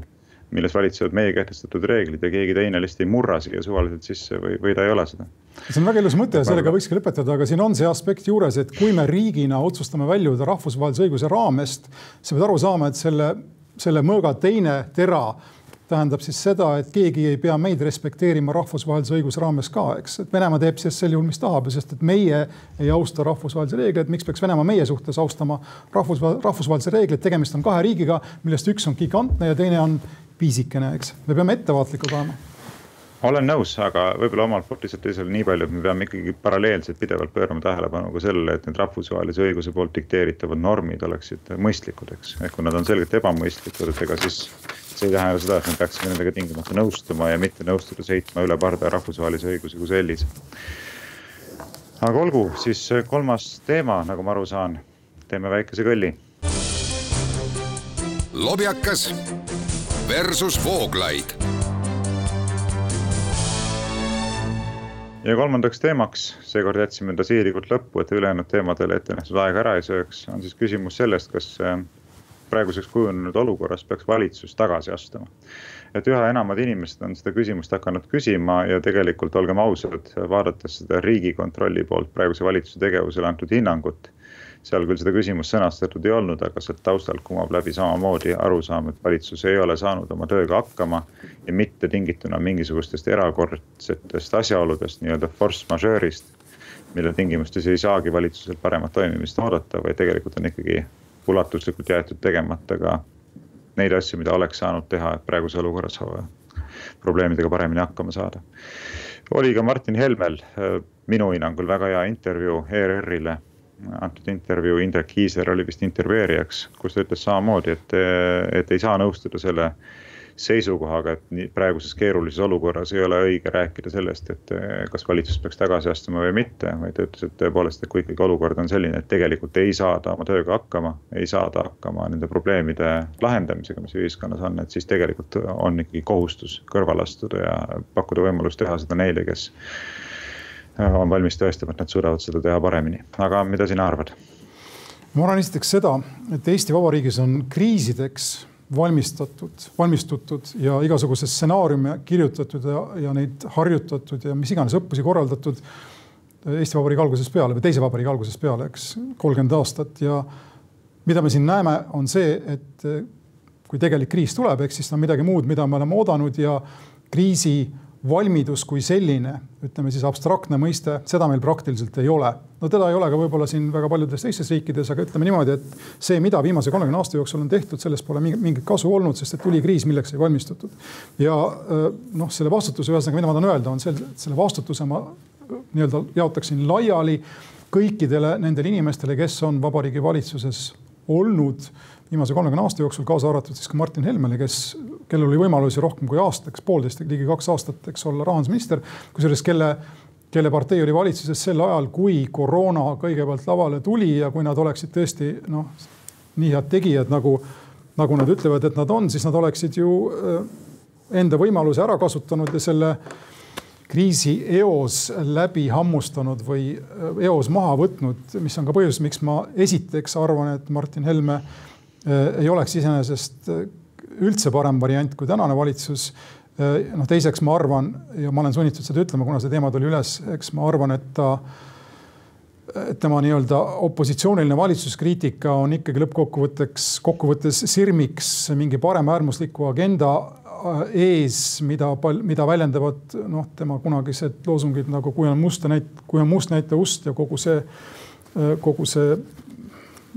milles valitsevad meie kehtestatud reeglid ja keegi teine lihtsalt ei murra siia suvaliselt sisse või, või ta ei ole seda. see on väga ilus mõte ja sellega võikski lõpetada, aga siin on see aspekt juures, et kui me riigina otsustame väljuda rahvusvahelise õiguse raamest, sa pead aru saama, et selle selle mõõga teine tera tähendab siis seda, et keegi ei pea meid respekteerima rahvusvahelise õiguse raames ka, eks, et Venemaa teeb siis sel juhul, mis tahab, sest et meie ei austa rahvusvahelisi reegleid, miks peaks Venemaa meie suhtes austama rahvus, rahvusvahelisi reegleid, tegemist on kahe riigiga, millest üks on gigantne ja teine on piisikene, eks, me peame ettevaatlikud olema olen nõus, aga võib-olla omalt poolt lihtsalt teisele nii palju, et me peame ikkagi paralleelselt pidevalt pöörama tähelepanu ka sellele, et need rahvusvahelise õiguse poolt dikteeritavad normid oleksid mõistlikud, eks. ehk kui nad on selgelt ebamõistlikud, et ega siis see ei tähenda seda, et me peaksime nendega tingimata nõustuma ja mitte nõustudes heitma üle parda rahvusvahelise õiguse kui sellise. aga olgu, siis kolmas teema, nagu ma aru saan, teeme väikese kõlli. lobjakas versus Vooglaid ja kolmandaks teemaks, seekord jätsime ta siirikult lõppu, et ülejäänud teemadele ette nähtud aega ära ei sööks, on siis küsimus sellest, kas äh, praeguseks kujunenud olukorras peaks valitsus tagasi astuma. et üha enamad inimesed on seda küsimust hakanud küsima ja tegelikult olgem ausad, vaadates seda riigikontrolli poolt praeguse valitsuse tegevusele antud hinnangut seal küll seda küsimust sõnastatud ei olnud, aga sealt taustalt kumab läbi samamoodi arusaam, et valitsus ei ole saanud oma tööga hakkama. ja mitte tingituna mingisugustest erakordsetest asjaoludest, nii-öelda force majeure'ist. mille tingimustes ei saagi valitsuselt paremat toimimist oodata, vaid tegelikult on ikkagi ulatuslikult jäetud tegemata ka neid asju, mida oleks saanud teha, et praeguses olukorras probleemidega paremini hakkama saada. oli ka Martin Helmel minu hinnangul väga hea intervjuu ERR-ile antud intervjuu, Indrek Kiiser oli vist intervjueerijaks, kus ta ütles samamoodi, et, et ei saa nõustuda selle seisukohaga, et praeguses keerulises olukorras ei ole õige rääkida sellest, et kas valitsus peaks tagasi astuma või mitte, vaid ta ütles, et tõepoolest, et kui ikkagi olukord on selline, et tegelikult ei saada oma tööga hakkama, ei saada hakkama nende probleemide lahendamisega, mis ühiskonnas on, et siis tegelikult on ikkagi kohustus kõrvale astuda ja pakkuda võimalust teha seda neile, kes on valmis tõestama, et nad suudavad seda teha paremini, aga mida sina arvad? ma arvan esiteks seda, et Eesti Vabariigis on kriisideks valmistatud, valmistutud ja igasuguseid stsenaariume kirjutatud ja, ja neid harjutatud ja mis iganes õppusi korraldatud Eesti Vabariigi algusest peale või teise vabariigi algusest peale, eks, kolmkümmend aastat ja mida me siin näeme, on see, et kui tegelik kriis tuleb, eks siis ta on midagi muud, mida me oleme oodanud ja kriisi valmidus kui selline, ütleme siis abstraktne mõiste, seda meil praktiliselt ei ole. no teda ei ole ka võib-olla siin väga paljudes teistes riikides, aga ütleme niimoodi, et see, mida viimase kolmekümne aasta jooksul on tehtud, sellest pole mingit kasu olnud, sest et tuli kriis, milleks ei valmistutud. ja noh, selle vastutuse, ühesõnaga, mida ma tahan öelda, on see, et selle vastutuse ma nii-öelda jaotaksin laiali kõikidele nendele inimestele, kes on Vabariigi Valitsuses olnud viimase kolmekümne aasta jooksul, kaasa arvatud siis ka Martin Helmele, kes, kellel oli võimalusi rohkem kui aastaks, poolteist, ligi kaks aastat, eks olla rahandusminister. kusjuures kelle, kelle partei oli valitsuses sel ajal, kui koroona kõigepealt lavale tuli ja kui nad oleksid tõesti noh, nii head tegijad nagu, nagu nad ütlevad, et nad on, siis nad oleksid ju äh, enda võimaluse ära kasutanud ja selle kriisi eos läbi hammustanud või äh, eos maha võtnud, mis on ka põhjus, miks ma esiteks arvan, et Martin Helme Äh, ei oleks iseenesest üldse parem variant kui tänane valitsus. Äh, noh, teiseks ma arvan ja ma olen sunnitud seda ütlema, kuna see teema tuli üles, eks ma arvan, et ta tema nii-öelda opositsiooniline valitsuskriitika on ikkagi lõppkokkuvõtteks, kokkuvõttes sirmiks mingi paremäärmusliku agenda äh, ees, mida, mida väljendavad noh, tema kunagised loosungid nagu kui on must näit-, kui on must näita ust ja kogu see, äh, kogu see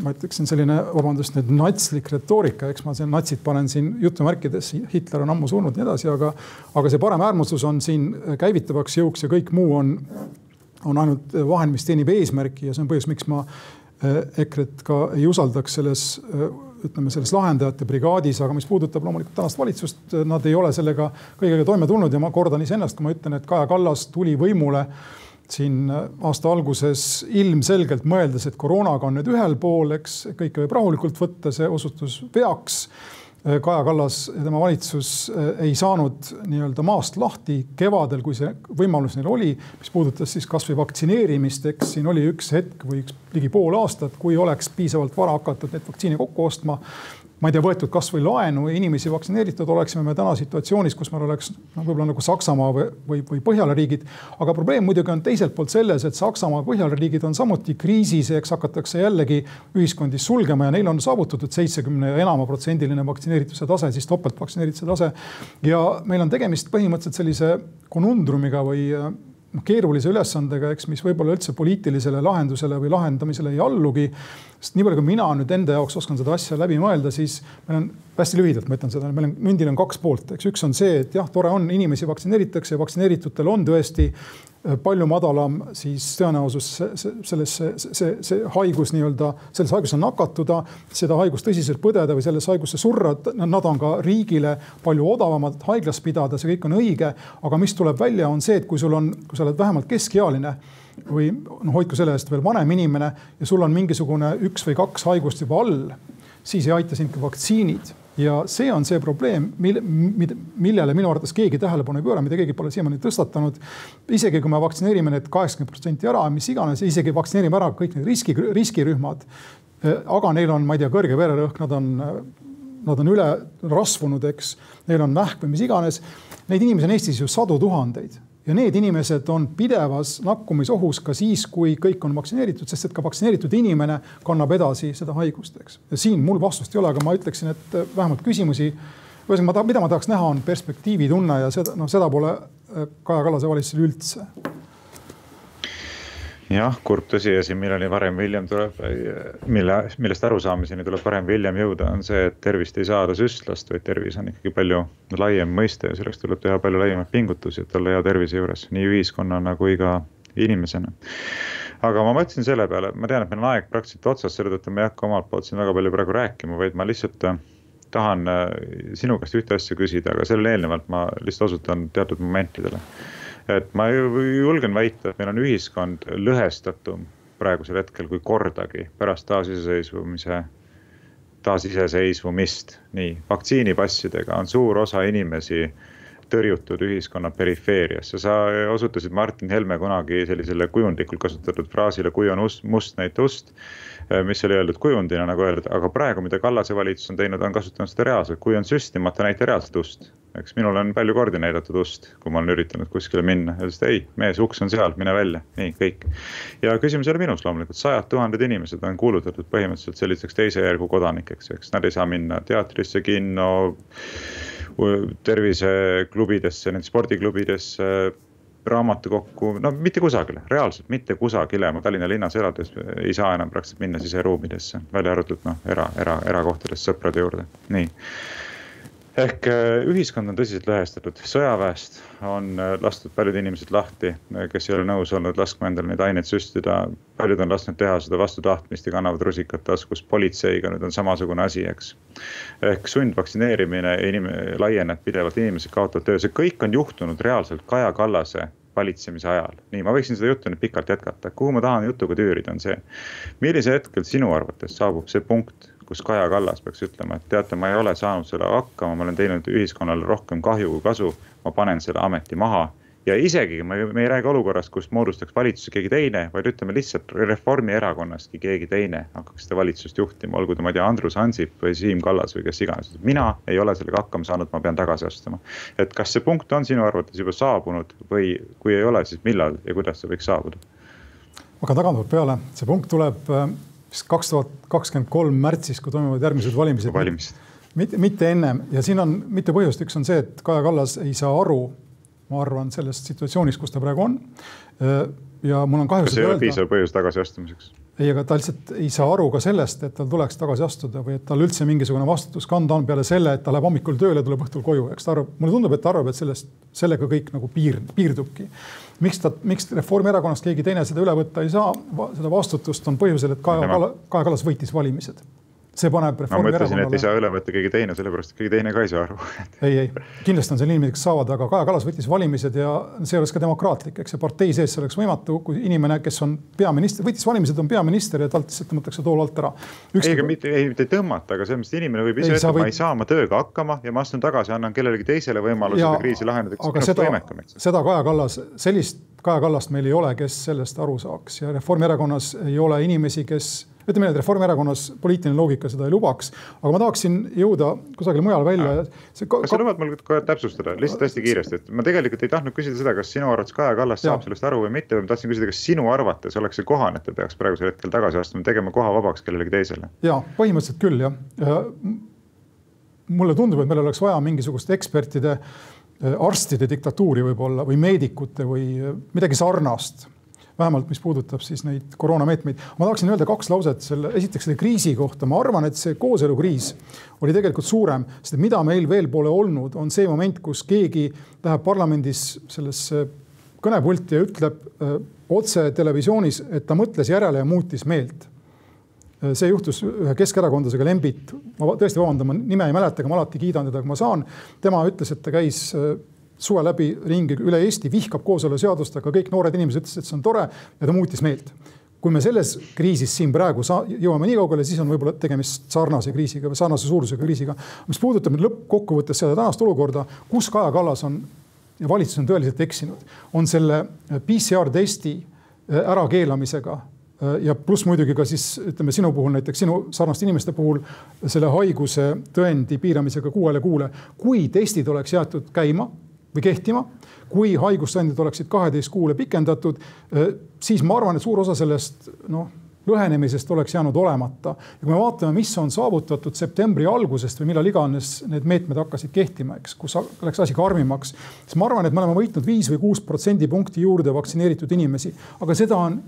ma ütleksin selline, vabandust nüüd natslik retoorika, eks ma siin natsid panen siin jutumärkides, Hitler on ammu surnud ja nii edasi, aga, aga see paremäärmuslus on siin käivitavaks jõuks ja kõik muu on on ainult vahend, mis teenib eesmärki ja see on põhjus, miks ma eh, EKRE-t ka ei usaldaks selles, eh, ütleme selles lahendajate brigaadis, aga mis puudutab loomulikult tänast valitsust, eh, nad ei ole sellega kõigega toime tulnud ja ma kordan iseennast, kui ma ütlen, et Kaja Kallas tuli võimule siin aasta alguses ilmselgelt mõeldes, et koroonaga on nüüd ühel pool, eks kõike võib rahulikult võtta, see osutus veaks. Äh, Kaja Kallas ja tema valitsus äh, ei saanud nii-öelda maast lahti kevadel, kui see võimalus neil oli, mis puudutas siis kasvõi vaktsineerimist, eks siin oli üks hetk või üks ligi pool aastat, kui oleks piisavalt vara hakatud neid vaktsiine kokku ostma ma ei tea, võetud kasvõi laenu ja inimesi vaktsineeritud, oleksime me täna situatsioonis, kus meil oleks noh, võib-olla nagu Saksamaa või, või, või Põhjala riigid. aga probleem muidugi on teiselt poolt selles, et Saksamaa, Põhjala riigid on samuti kriisis, eks hakatakse jällegi ühiskondi sulgema ja neil on saavutatud seitsekümne ja enama protsendiline vaktsineerituse tase, siis topeltvaktsineerituse tase. ja meil on tegemist põhimõtteliselt sellise konundrumiga või noh, keerulise ülesandega, eks, mis võib-olla üldse poliitilisele lahendusele või lahendamisele ei allugi. sest nii palju, kui mina nüüd enda jaoks oskan seda asja läbi mõelda, siis meil on hästi lühidalt, ma ütlen seda, meil on mündil on kaks poolt, eks üks on see, et jah, tore on, inimesi vaktsineeritakse vaktsineeritutel on tõesti palju madalam siis tõenäosus sellesse, see, see, haigus nii-öelda, selles haiguses nakatuda, seda haigust tõsiselt põdeda või sellesse haigusse surra, nad on ka riigile palju odavamad haiglas pidada, see kõik on õige. aga mis tuleb välja, on see, et kui sul on, kui sa oled vähemalt keskealine või noh, hoidku selle eest veel vanem inimene ja sul on mingisugune üks või kaks haigust juba all, siis ei aita sind ka vaktsiinid ja see on see probleem, mille, millele minu arvates keegi tähelepanu ei pööra, mida keegi pole siiamaani tõstatanud. isegi kui me vaktsineerime need kaheksakümmend protsenti ära, mis iganes, isegi vaktsineerime ära kõik need riski, riskirühmad. Aga neil on, ma ei tea, kõrge vererõhk, nad on, nad on üle rasvunud, eks, neil on vähk või mis iganes. Neid inimesi on Eestis ju sadu tuhandeid ja need inimesed on pidevas nakkumisohus ka siis, kui kõik on vaktsineeritud, sest et ka vaktsineeritud inimene kannab edasi seda haigust, eks. ja siin mul vastust ei ole, aga ma ütleksin, et vähemalt küsimusi, ühesõnaga, mida ma tahaks näha, on perspektiivitunne ja seda, noh, seda pole Kaja Kallase valitsusel üldse jah, kurb tõsiasi, milleni varem või hiljem tuleb, mille, millest arusaamiseni tuleb varem või hiljem jõuda, on see, et tervist ei saada süstlast, vaid tervis on ikkagi palju laiem mõiste ja selleks tuleb teha palju laiemaid pingutusi, et olla hea tervise juures nii ühiskonnana kui ka inimesena. aga ma mõtlesin selle peale, ma tean, et meil on aeg praktiliselt otsas, selle tõttu ma ei hakka omalt poolt siin väga palju praegu rääkima, vaid ma lihtsalt äh, tahan äh, sinu käest ühte asja küsida, aga sellele eelnevalt ma lihtsalt osutan teatud momentidele et ma julgen väita, et meil on ühiskond lõhestatum praegusel hetkel kui kordagi pärast taasiseseisvumise, taasiseseisvumist. nii, vaktsiinipassidega on suur osa inimesi tõrjutud ühiskonna perifeeriasse. sa osutasid Martin Helme kunagi sellisele kujundlikult kasutatud fraasile, kui on ust, must, näita ust mis oli öeldud kujundina, nagu öeldud, aga praegu, mida Kallase valitsus on teinud, on kasutanud seda reaalselt, kui on süstimata, näita reaalset ust. eks minul on palju kordi näidatud ust, kui ma olen üritanud kuskile minna, öeldes, et ei, mees, uks on seal, mine välja, nii kõik. ja küsimus ei ole minus loomulikult, sajad tuhanded inimesed on kuulutatud põhimõtteliselt selliseks teise järgu kodanikeks, eks nad ei saa minna teatrisse, kinno terviseklubidesse, spordiklubidesse raamatukokku, no mitte kusagile, reaalselt mitte kusagile, ma Tallinna linnas elades ei saa enam praktiliselt minna siseruumidesse, välja arvatud noh, era, era, erakohtadest sõprade juurde, nii. Ehk äh, ühiskond on tõsiselt lõhestatud, sõjaväest on äh, lastud paljud inimesed lahti, kes ei ole nõus olnud laskma endale neid aineid süstida. paljud on lasknud teha seda vastu tahtmist ja kannavad rusikat taskus, politseiga nüüd on samasugune asi, eks. ehk sundvaktsineerimine inim-, laieneb pidevalt, inimesed kaotavad töö, see kõik on juhtunud reaalselt Kaja Kallase valitsemise ajal. nii, ma võiksin seda juttu nüüd pikalt jätkata, kuhu ma tahan jutuga tüürida, on see. millisel hetkel sinu arvates saabub see punkt, kus Kaja Kallas peaks ütlema, et teate, ma ei ole saanud selle hakkama, ma olen teinud ühiskonnale rohkem kahju kui kasu. ma panen selle ameti maha ja isegi me, me ei räägi olukorrast, kus moodustaks valitsuse keegi teine, vaid ütleme lihtsalt Reformierakonnastki keegi teine hakkaks seda valitsust juhtima, olgu ta, ma ei tea, Andrus Ansip või Siim Kallas või kes iganes. mina ei ole sellega hakkama saanud, ma pean tagasi astuma. et kas see punkt on sinu arvates juba saabunud või kui ei ole, siis millal ja kuidas see võiks saabuda? hakkan tagantpoolt peale, see punkt tuleb vist kaks tuhat kakskümmend kolm märtsis, kui toimuvad järgmised valimised. valimised. mitte, mitte ennem ja siin on mitu põhjust, üks on see, et Kaja Kallas ei saa aru, ma arvan, sellest situatsioonist, kus ta praegu on. ja mul on kahju. kas ei ole piisav põhjus tagasiastumiseks? Ei, aga ta lihtsalt ei saa aru ka sellest, et tal tuleks tagasi astuda või et tal üldse mingisugune vastutus kanda on peale selle, et ta läheb hommikul tööle, tuleb õhtul koju, eks ta arvab, mulle tundub, et ta arvab, et sellest, sellega kõik nagu piir, piirdubki. miks ta, miks Reformierakonnast keegi teine seda üle võtta ei saa, seda vastutust on põhjusel, et Kaja Kallas, Kaja Kallas võitis valimised see paneb Reformierakonnale. ma mõtlesin, et ei saa üle võtta keegi teine, sellepärast et keegi teine ka ei saa aru ei, ei, kindlasti on seal inimesed, kes saavad, aga Kaja Kallas võttis valimised ja see oleks ka demokraatlik, eks see partei sees see oleks võimatu, kui inimene, kes on peaminister, võitis valimised, on peaminister ja talt lihtsalt tõmmatakse tool alt ära. ei, aga mitte, ei, mitte tõmmata, aga selles mõttes, et inimene võib ise öelda, ma ei saa oma tööga hakkama ja ma astun tagasi, annan kellelegi teisele võimaluse seda kriisi lahendada. aga seda, seda Kaja Kallas, sellist Kaja Kallast meil ei ole, kes sellest aru saaks ja Reformierakonnas ei ole inimesi, kes ütleme nii, et Reformierakonnas poliitiline loogika seda ei lubaks, aga ma tahaksin jõuda kusagile mujale välja. kas sa lubad mul kohe täpsustada lihtsalt hästi kiiresti, et ma tegelikult ei tahtnud küsida seda, kas sinu arvates Kaja Kallas saab sellest aru või mitte, ma tahtsin küsida, kas sinu arvates oleks see kohane, et ta peaks praegusel hetkel tagasi astuma, tegema koha vabaks kellelegi teisele? ja põhimõtteliselt küll jah ja, mulle tundub, et meil oleks vaja mingisugust ekspertide, arstide diktatuuri võib-olla või meedikute või midagi sarnast vähemalt mis puudutab siis neid koroonameetmeid. ma tahaksin öelda kaks lauset selle, esiteks selle kriisi kohta, ma arvan, et see kooselukriis oli tegelikult suurem, sest mida meil veel pole olnud, on see moment, kus keegi läheb parlamendis sellesse kõnepulti ja ütleb öö, otse televisioonis, et ta mõtles järele ja muutis meelt see juhtus ühe keskerakondlasega Lembit, ma tõesti vabandan, ma nime ei mäleta, aga ma alati kiidan teda, kui ma saan. tema ütles, et ta käis suve läbi ringi üle Eesti, vihkab kooseluseadust, aga kõik noored inimesed ütlesid, et see on tore ja ta muutis meelt. kui me selles kriisis siin praegu saa, jõuame nii kaugele, siis on võib-olla tegemist sarnase kriisiga või sarnase suurusega kriisiga. mis puudutab nüüd lõppkokkuvõttes seda tänast olukorda, kus Kaja Kallas on ja valitsus on tõeliselt eksinud, on selle PCR testi äh, ärakeelamisega äh, ja pluss muidugi ka siis ütleme sinu puhul näiteks sinu sarnaste inimeste puhul selle haiguse tõendi piiramisega kuuele kuule. kui testid oleks jäetud käima või kehtima. kui haigustõendid oleksid kaheteist kuule pikendatud, eh, siis ma arvan, et suur osa sellest noh, lõhenemisest oleks jäänud olemata. ja kui me vaatame, mis on saavutatud septembri algusest või millal iganes need meetmed hakkasid kehtima, eks, kus läks asi karmimaks, siis ma arvan, et me oleme võitnud viis või kuus protsendipunkti juurde vaktsineeritud inimesi, aga seda on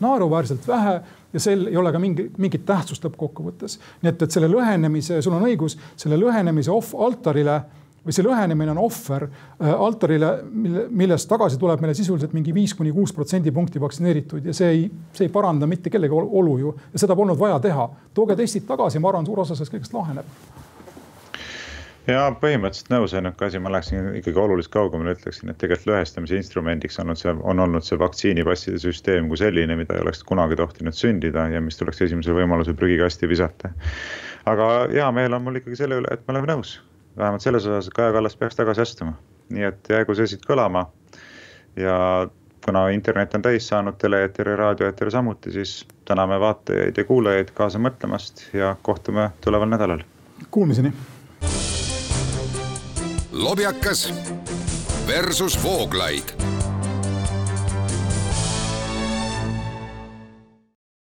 naeruväärselt vähe ja sel ei ole ka mingi, mingit tähtsust lõppkokkuvõttes. nii et, et selle lõhenemise, sul on õigus, selle lõhenemise off altarile või see lõhenemine on ohver äh, altarile, mille, millest tagasi tuleb meile sisuliselt mingi viis kuni kuus protsendipunkti vaktsineerituid ja see ei, see ei paranda mitte kellegi olu ju ja seda polnud vaja teha. tooge testid tagasi, ma arvan, suur osa sellest kõigest laheneb ja põhimõtteliselt nõus, ainuke asi, ma läheksin ikkagi oluliselt kaugemale, ütleksin, et tegelikult lõhestamise instrumendiks on olnud see, on olnud see vaktsiinipasside süsteem kui selline, mida ei oleks kunagi tohtinud sündida ja mis tuleks esimesel võimalusel prügikasti visata. aga hea meel on mul ikkagi selle üle, et me oleme nõus vähemalt selles osas, et Kaja Kallas peaks tagasi astuma. nii et jäägu see siit kõlama. ja kuna internet on täis saanud, tele-eeter ja raadioeeter samuti, siis täname vaatajaid ja kuulajaid kaasa mõtlemast ja kohtume tuleval nädalal. Kuulmiseni. lobjakas versus Vooglaid